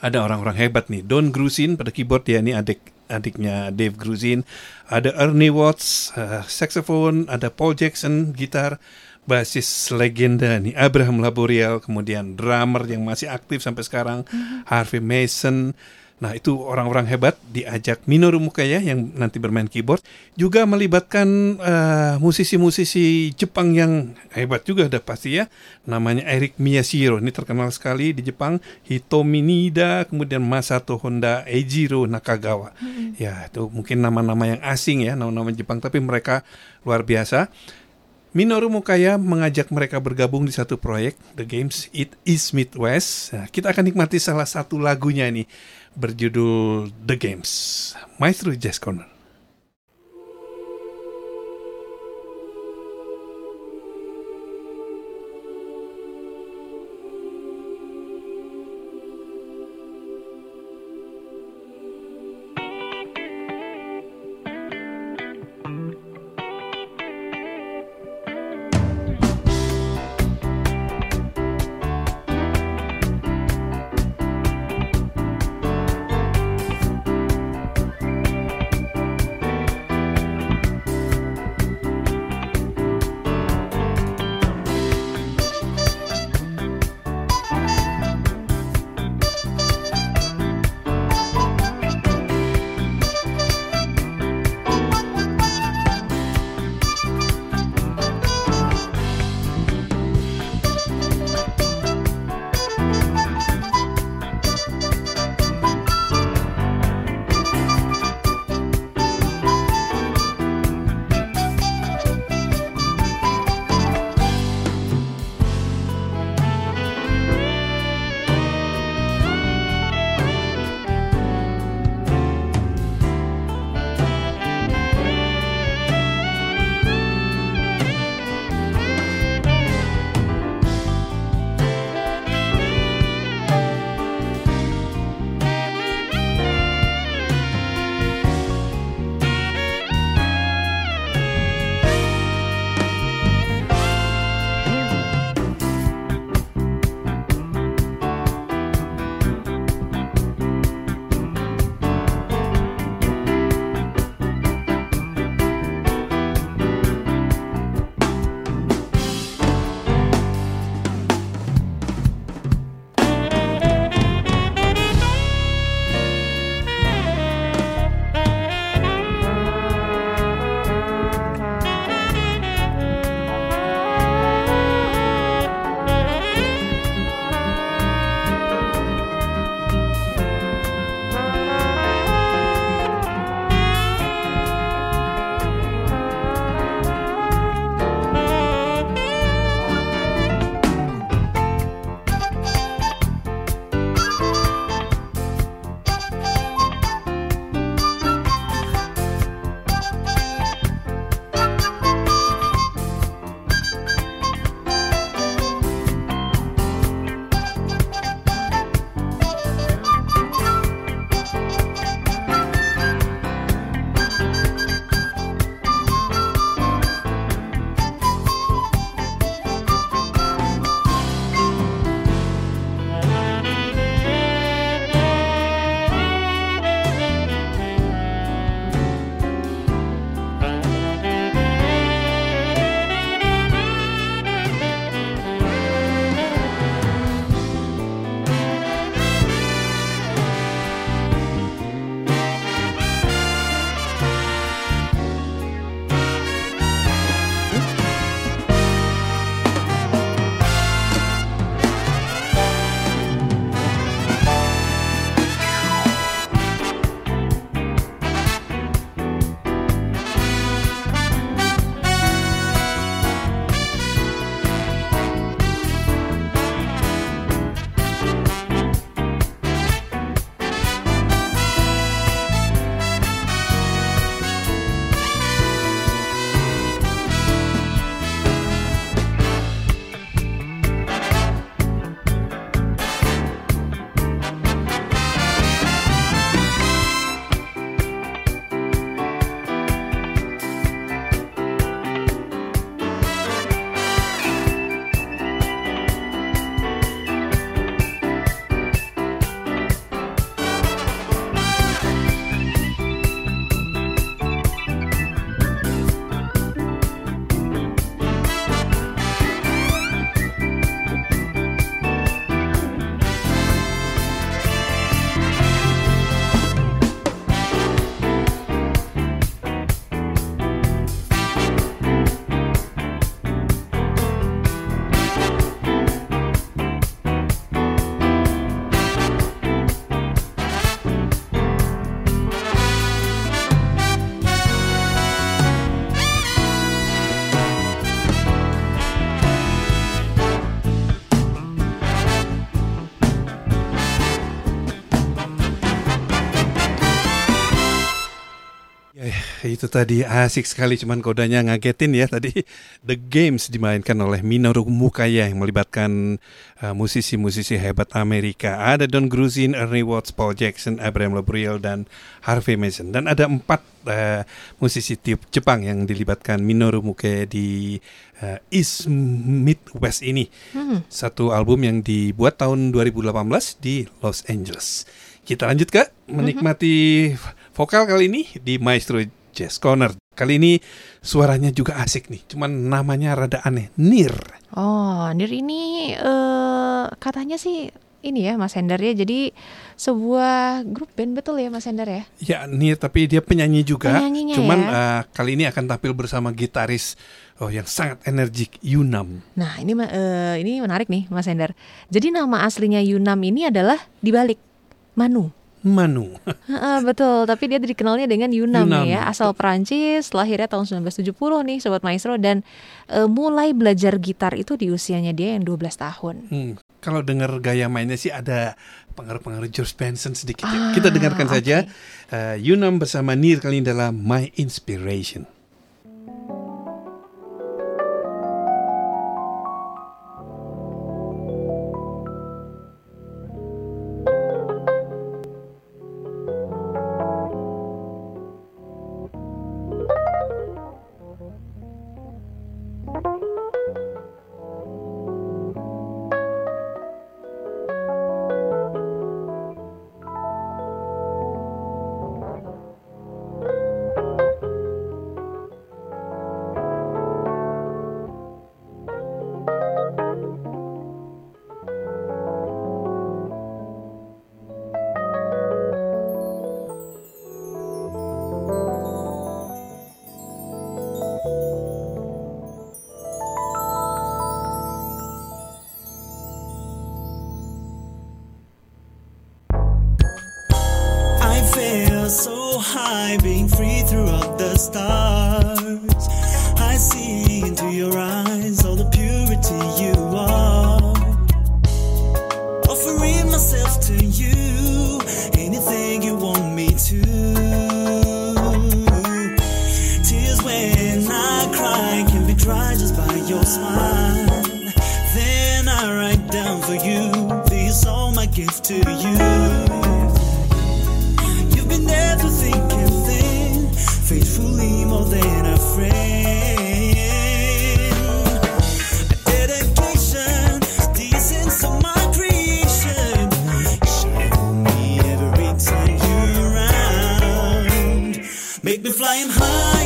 ada orang-orang hebat nih. Don Grusin pada keyboard dia ini adik adiknya Dave Grusin. Ada Ernie Watts eh, saxophone, ada Paul Jackson gitar, basis legenda nih Abraham Laboriel, kemudian drummer yang masih aktif sampai sekarang Harvey Mason. Nah itu orang-orang hebat diajak Minoru Mukaya yang nanti bermain keyboard juga melibatkan eh, musisi-musisi Jepang yang hebat juga ada pasti ya namanya Eric Miyashiro. Ini terkenal sekali di Jepang Hitomi Nida kemudian Masato Honda Eijiro Nakagawa. Ya itu mungkin nama-nama yang asing ya nama-nama Jepang tapi mereka luar biasa. Minoru Mukaya mengajak mereka bergabung di satu proyek The Games It Is Midwest. Nah, kita akan nikmati salah satu lagunya ini berjudul The Games. Maestro Jazz Corner. Itu tadi asik sekali cuman kodanya ngagetin ya tadi The Games dimainkan oleh Minoru Mukaya yang melibatkan uh, musisi-musisi hebat Amerika. Ada Don Gruzin, Ernie Watts, Paul Jackson, Abraham Gabriel dan Harvey Mason. Dan ada empat uh, musisi tiup Jepang yang dilibatkan Minoru Mukaya di uh, East Midwest ini. Hmm. Satu album yang dibuat tahun 2018 di Los Angeles. Kita lanjut ke menikmati vokal kali ini di Maestro Jazz Corner. Kali ini suaranya juga asik nih, cuman namanya rada aneh, Nir. Oh, Nir ini eh katanya sih ini ya Mas Hendar ya. Jadi sebuah grup band betul ya Mas Hendar ya? Ya Nir, tapi dia penyanyi juga. Penyanyinya cuman ya. eh, kali ini akan tampil bersama gitaris oh yang sangat energik Yunam. Nah, ini eh, ini menarik nih Mas Hendar. Jadi nama aslinya Yunam ini adalah dibalik Manu. Manu. Betul, tapi dia dikenalnya dengan Yunam, Yunam. ya, asal Perancis, lahirnya tahun 1970 nih Sobat Maestro dan eh, mulai belajar gitar itu di usianya dia yang 12 tahun. Hmm, Kalau dengar gaya mainnya sih ada pengaruh-pengaruh George Benson sedikit. ya. Ah, Kita dengarkan oke. saja eh, Yunam bersama Nir kali ini dalam My Inspiration. Make me flying high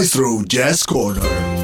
Maestro Jazz Corner.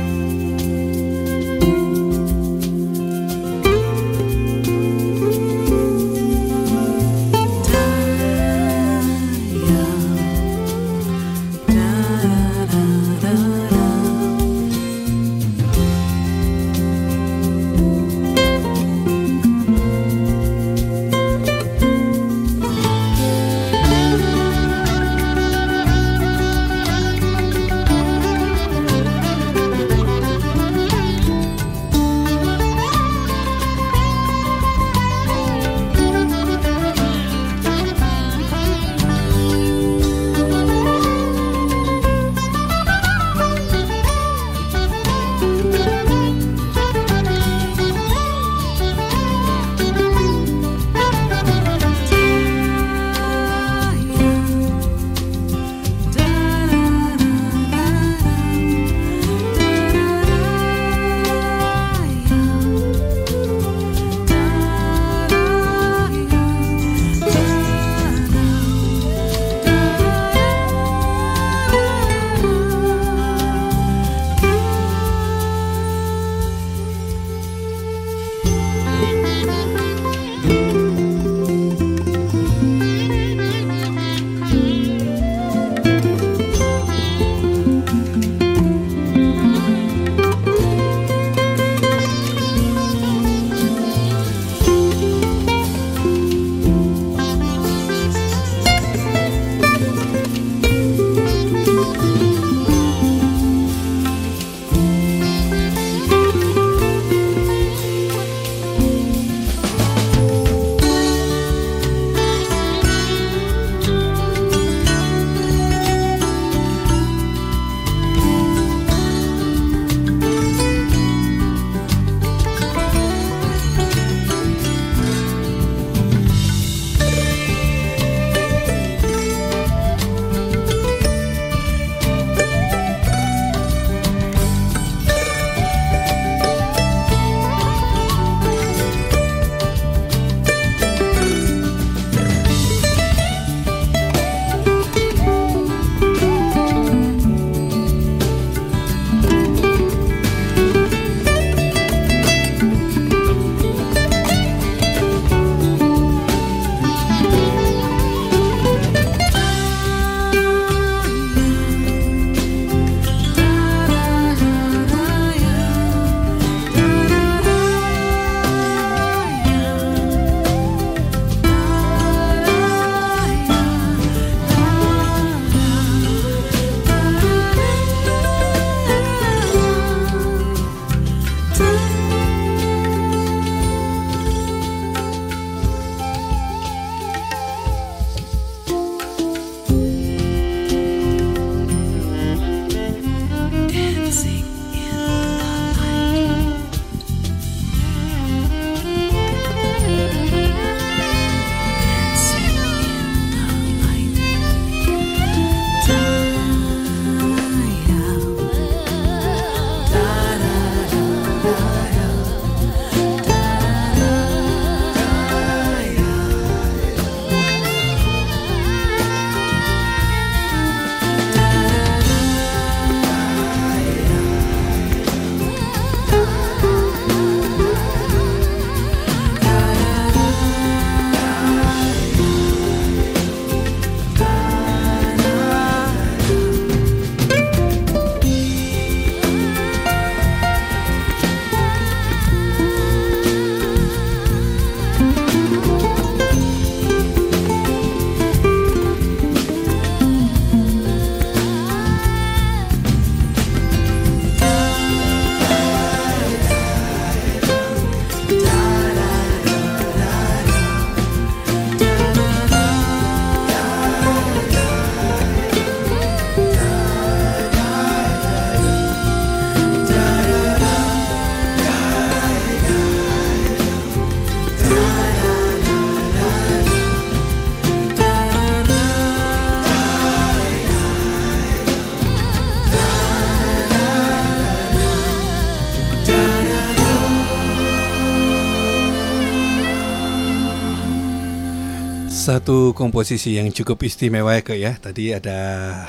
Satu komposisi yang cukup istimewa ya Kak ya. Tadi ada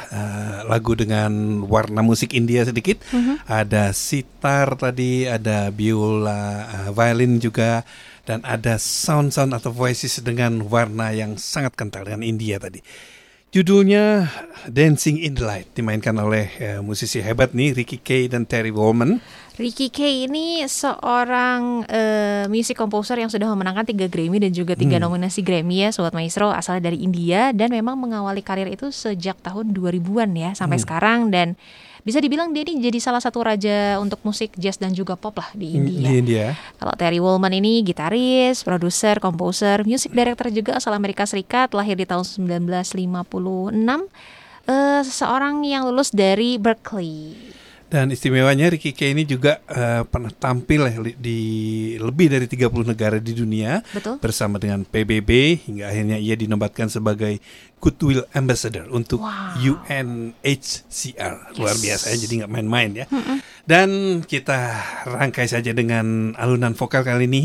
uh, lagu dengan warna musik India sedikit. Mhm. Ada sitar tadi, ada biola, uh, violin juga dan ada sound-sound atau voices dengan warna yang sangat kental dengan India tadi. Judulnya Dancing in the Light dimainkan oleh uh, musisi hebat nih Ricky Kay dan Terry Wollman. Ricky Kay ini seorang eh, music composer yang sudah memenangkan tiga Grammy dan juga tiga Hmm. nominasi Grammy ya Sobat Maestro asalnya dari India dan memang mengawali karir itu sejak tahun 2000-an ya sampai Hmm. sekarang dan bisa dibilang dia ini jadi salah satu raja untuk musik jazz dan juga pop lah di India. Di India. Kalau Terry Wollman ini gitaris, produser, komposer, music director juga asal Amerika Serikat, lahir di tahun 1956. Eh, seseorang yang lulus dari Berkeley. Dan istimewanya Ricky Kay ini juga eh, pernah tampil li- di lebih dari 30 negara di dunia Betul. bersama dengan PBB hingga akhirnya ia dinobatkan sebagai Goodwill Ambassador untuk UNHCR. Luar Yes. biasa ya, jadi nggak main-main ya. Dan kita rangkai saja dengan alunan vokal kali ini.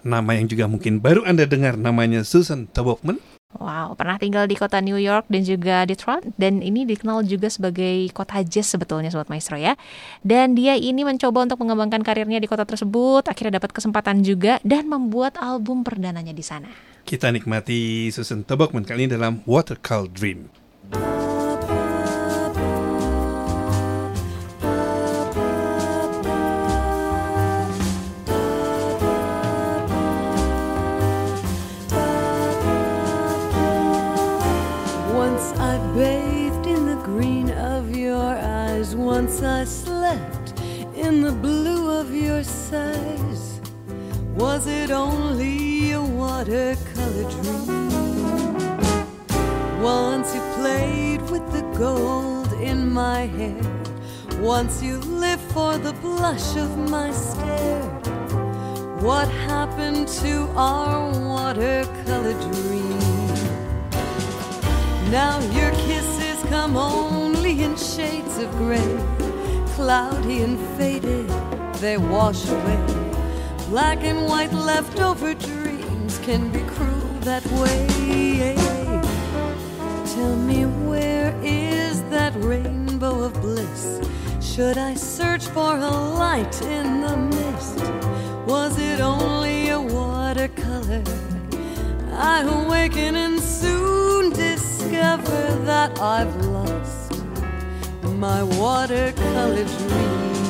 Nama yang juga mungkin baru Anda dengar namanya Susan Tobokman. Wow, pernah tinggal di kota New York dan juga Detroit dan ini dikenal juga sebagai kota jazz sebetulnya Sobat Maestro ya. Dan dia ini mencoba untuk mengembangkan karirnya di kota tersebut, akhirnya dapat kesempatan juga dan membuat album perdananya di sana. Kita nikmati Susan Tobokman kali ini dalam Watercolor Dream. Once I slept in the blue of your sighs. Was it only a watercolor dream? Once you played with the gold in my hair. Once you lived for the blush of my stare. What happened to our watercolor dream? Now your kisses come only in shades of gray, cloudy and faded, they wash away. Black and white leftover dreams can be cruel that way. Tell me where is that rainbow of bliss? Should I search for a light in the mist? Was it only a watercolor? I awaken and soon discover that I've lost my watercolor dream.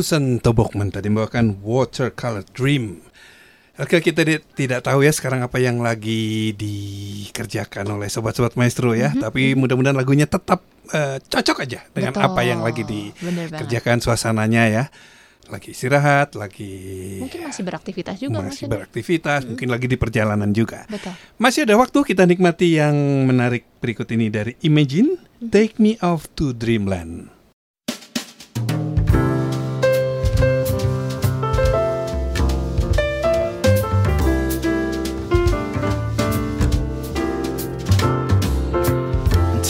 Susan Tobokman tadi membawakan Watercolor Dream. Oke, kita di- tidak tahu ya sekarang apa yang lagi dikerjakan oleh sobat-sobat maestro ya. Tapi mudah-mudahan lagunya tetap eh, cocok aja dengan Betul. apa yang lagi dikerjakan suasananya ya. Lagi istirahat, lagi Mungkin masih beraktivitas juga masih Mas Yudi. beraktivitas, mungkin lagi di perjalanan juga. Betul. Masih ada waktu kita nikmati yang menarik berikut ini dari Imagine, Take Me Off to Dreamland.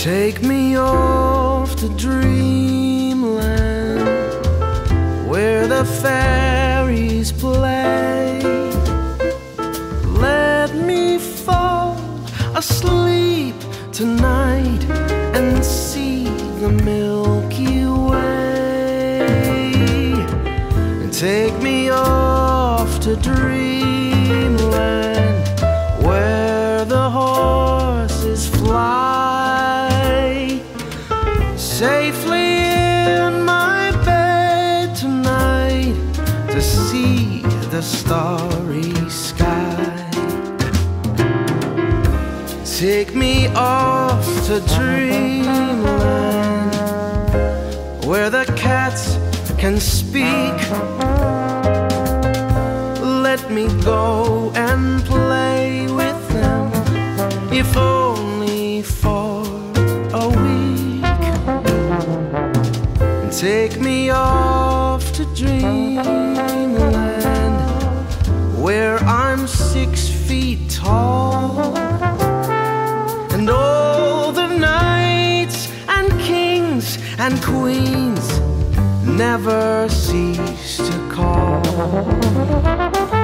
Take me off to dreamland where the fairies play. Let me fall asleep tonight and see the Milky starry sky. Take me off to dreamland where the cats can speak. Let me go and play with them, if only for a week. Take me off to dreamland where I'm six feet tall and all the knights and kings and queens never cease to call.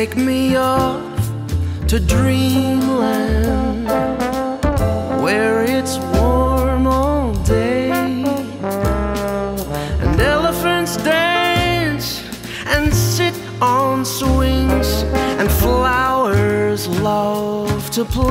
Take me off to dreamland where it's warm all day and elephants dance and sit on swings and flowers love to play.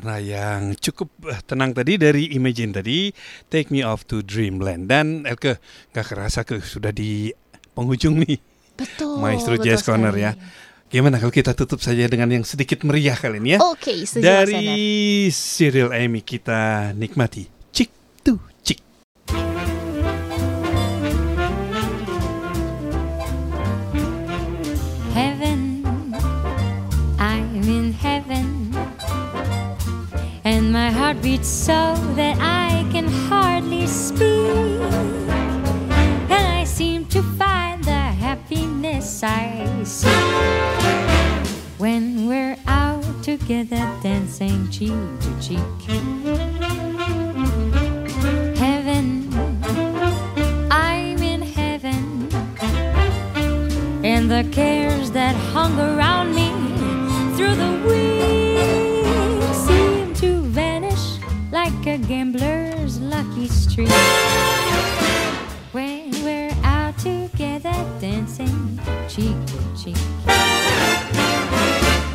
Warna yang cukup eh, tenang tadi dari Imagine tadi, Take Me Off to Dreamland. Dan Elke, gak kerasa ke sudah di penghujung nih. Betul. Maestro betul Jazz Corner ya. Gimana kalau kita tutup saja dengan yang sedikit meriah kali ini ya? Oke, Mas Dari Cyril Amy kita nikmati. My heart beats so that I can hardly speak. And I seem to find the happiness I seek when we're out together dancing cheek to cheek. Heaven, I'm in heaven and the cares that hung around me through the week like a gambler's lucky streak. When we're out together dancing cheek to cheek.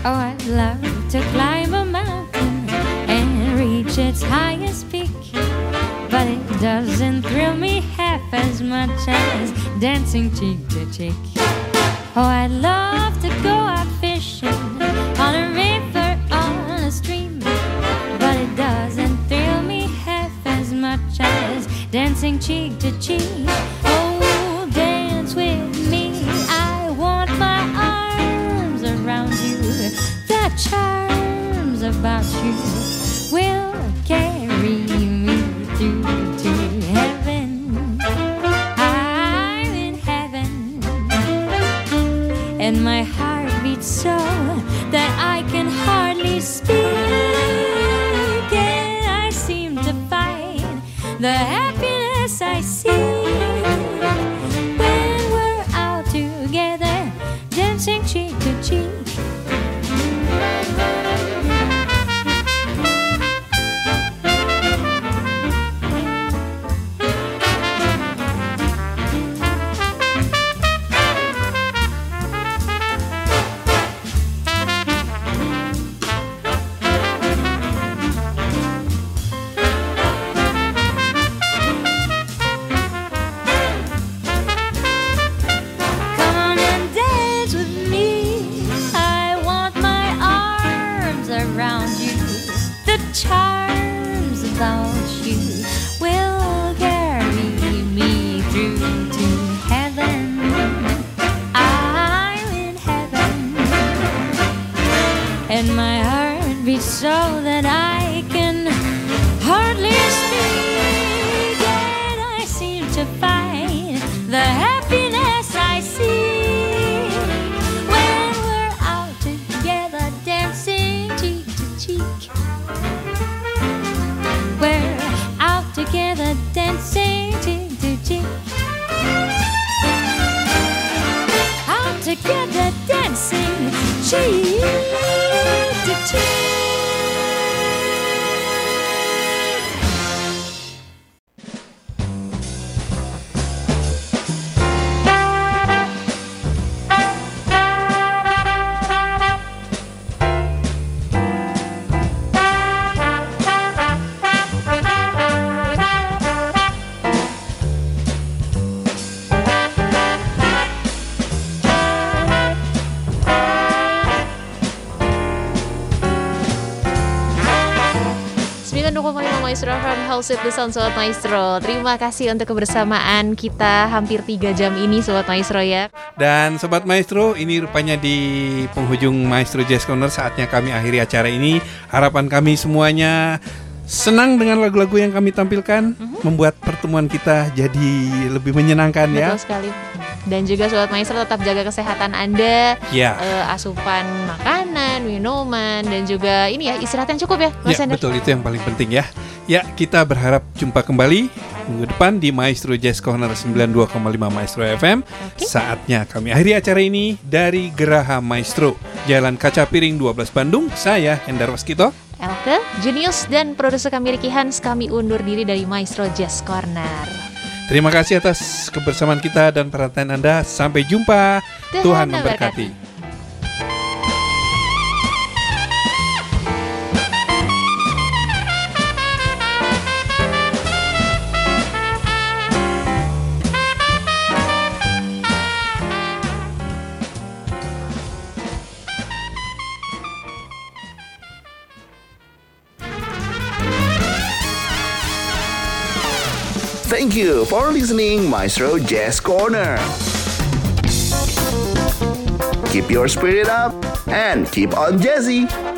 Oh, I'd love to climb a mountain and reach its highest peak. But it doesn't thrill me half as much as dancing cheek to cheek. Oh, I'd love cheek to cheek. House with the Sound Sobat Maestro Terima kasih untuk kebersamaan kita hampir 3 jam ini Sobat Maestro ya Dan Sobat Maestro, ini rupanya di penghujung Maestro Jazz Corner saatnya kami akhiri acara ini. Harapan kami semuanya senang dengan lagu-lagu yang kami tampilkan, membuat pertemuan kita jadi lebih menyenangkan ya. Betul sekali dan juga Sobat Maestro tetap jaga kesehatan Anda Ya. eh, Asupan makanan, minuman Dan juga ini ya istirahat yang cukup ya Mas Ya, Ender betul itu yang paling penting ya. Ya, kita berharap jumpa kembali minggu depan di Maestro Jazz Corner 92,5 Maestro FM. Saatnya kami akhiri acara ini dari Geraha Maestro, Jalan Kaca Piring 12 Bandung. Saya Hendar Waskito. Elke, Junius, dan produser kami Ricky Hans Kami undur diri dari Maestro Jazz Corner Terima kasih atas kebersamaan kita dan perhatian Anda. Sampai jumpa. Tuhan Tuhan memberkati. memberkati. Thank you for listening Maestro Jazz Corner. Keep your spirit up and keep on jazzy.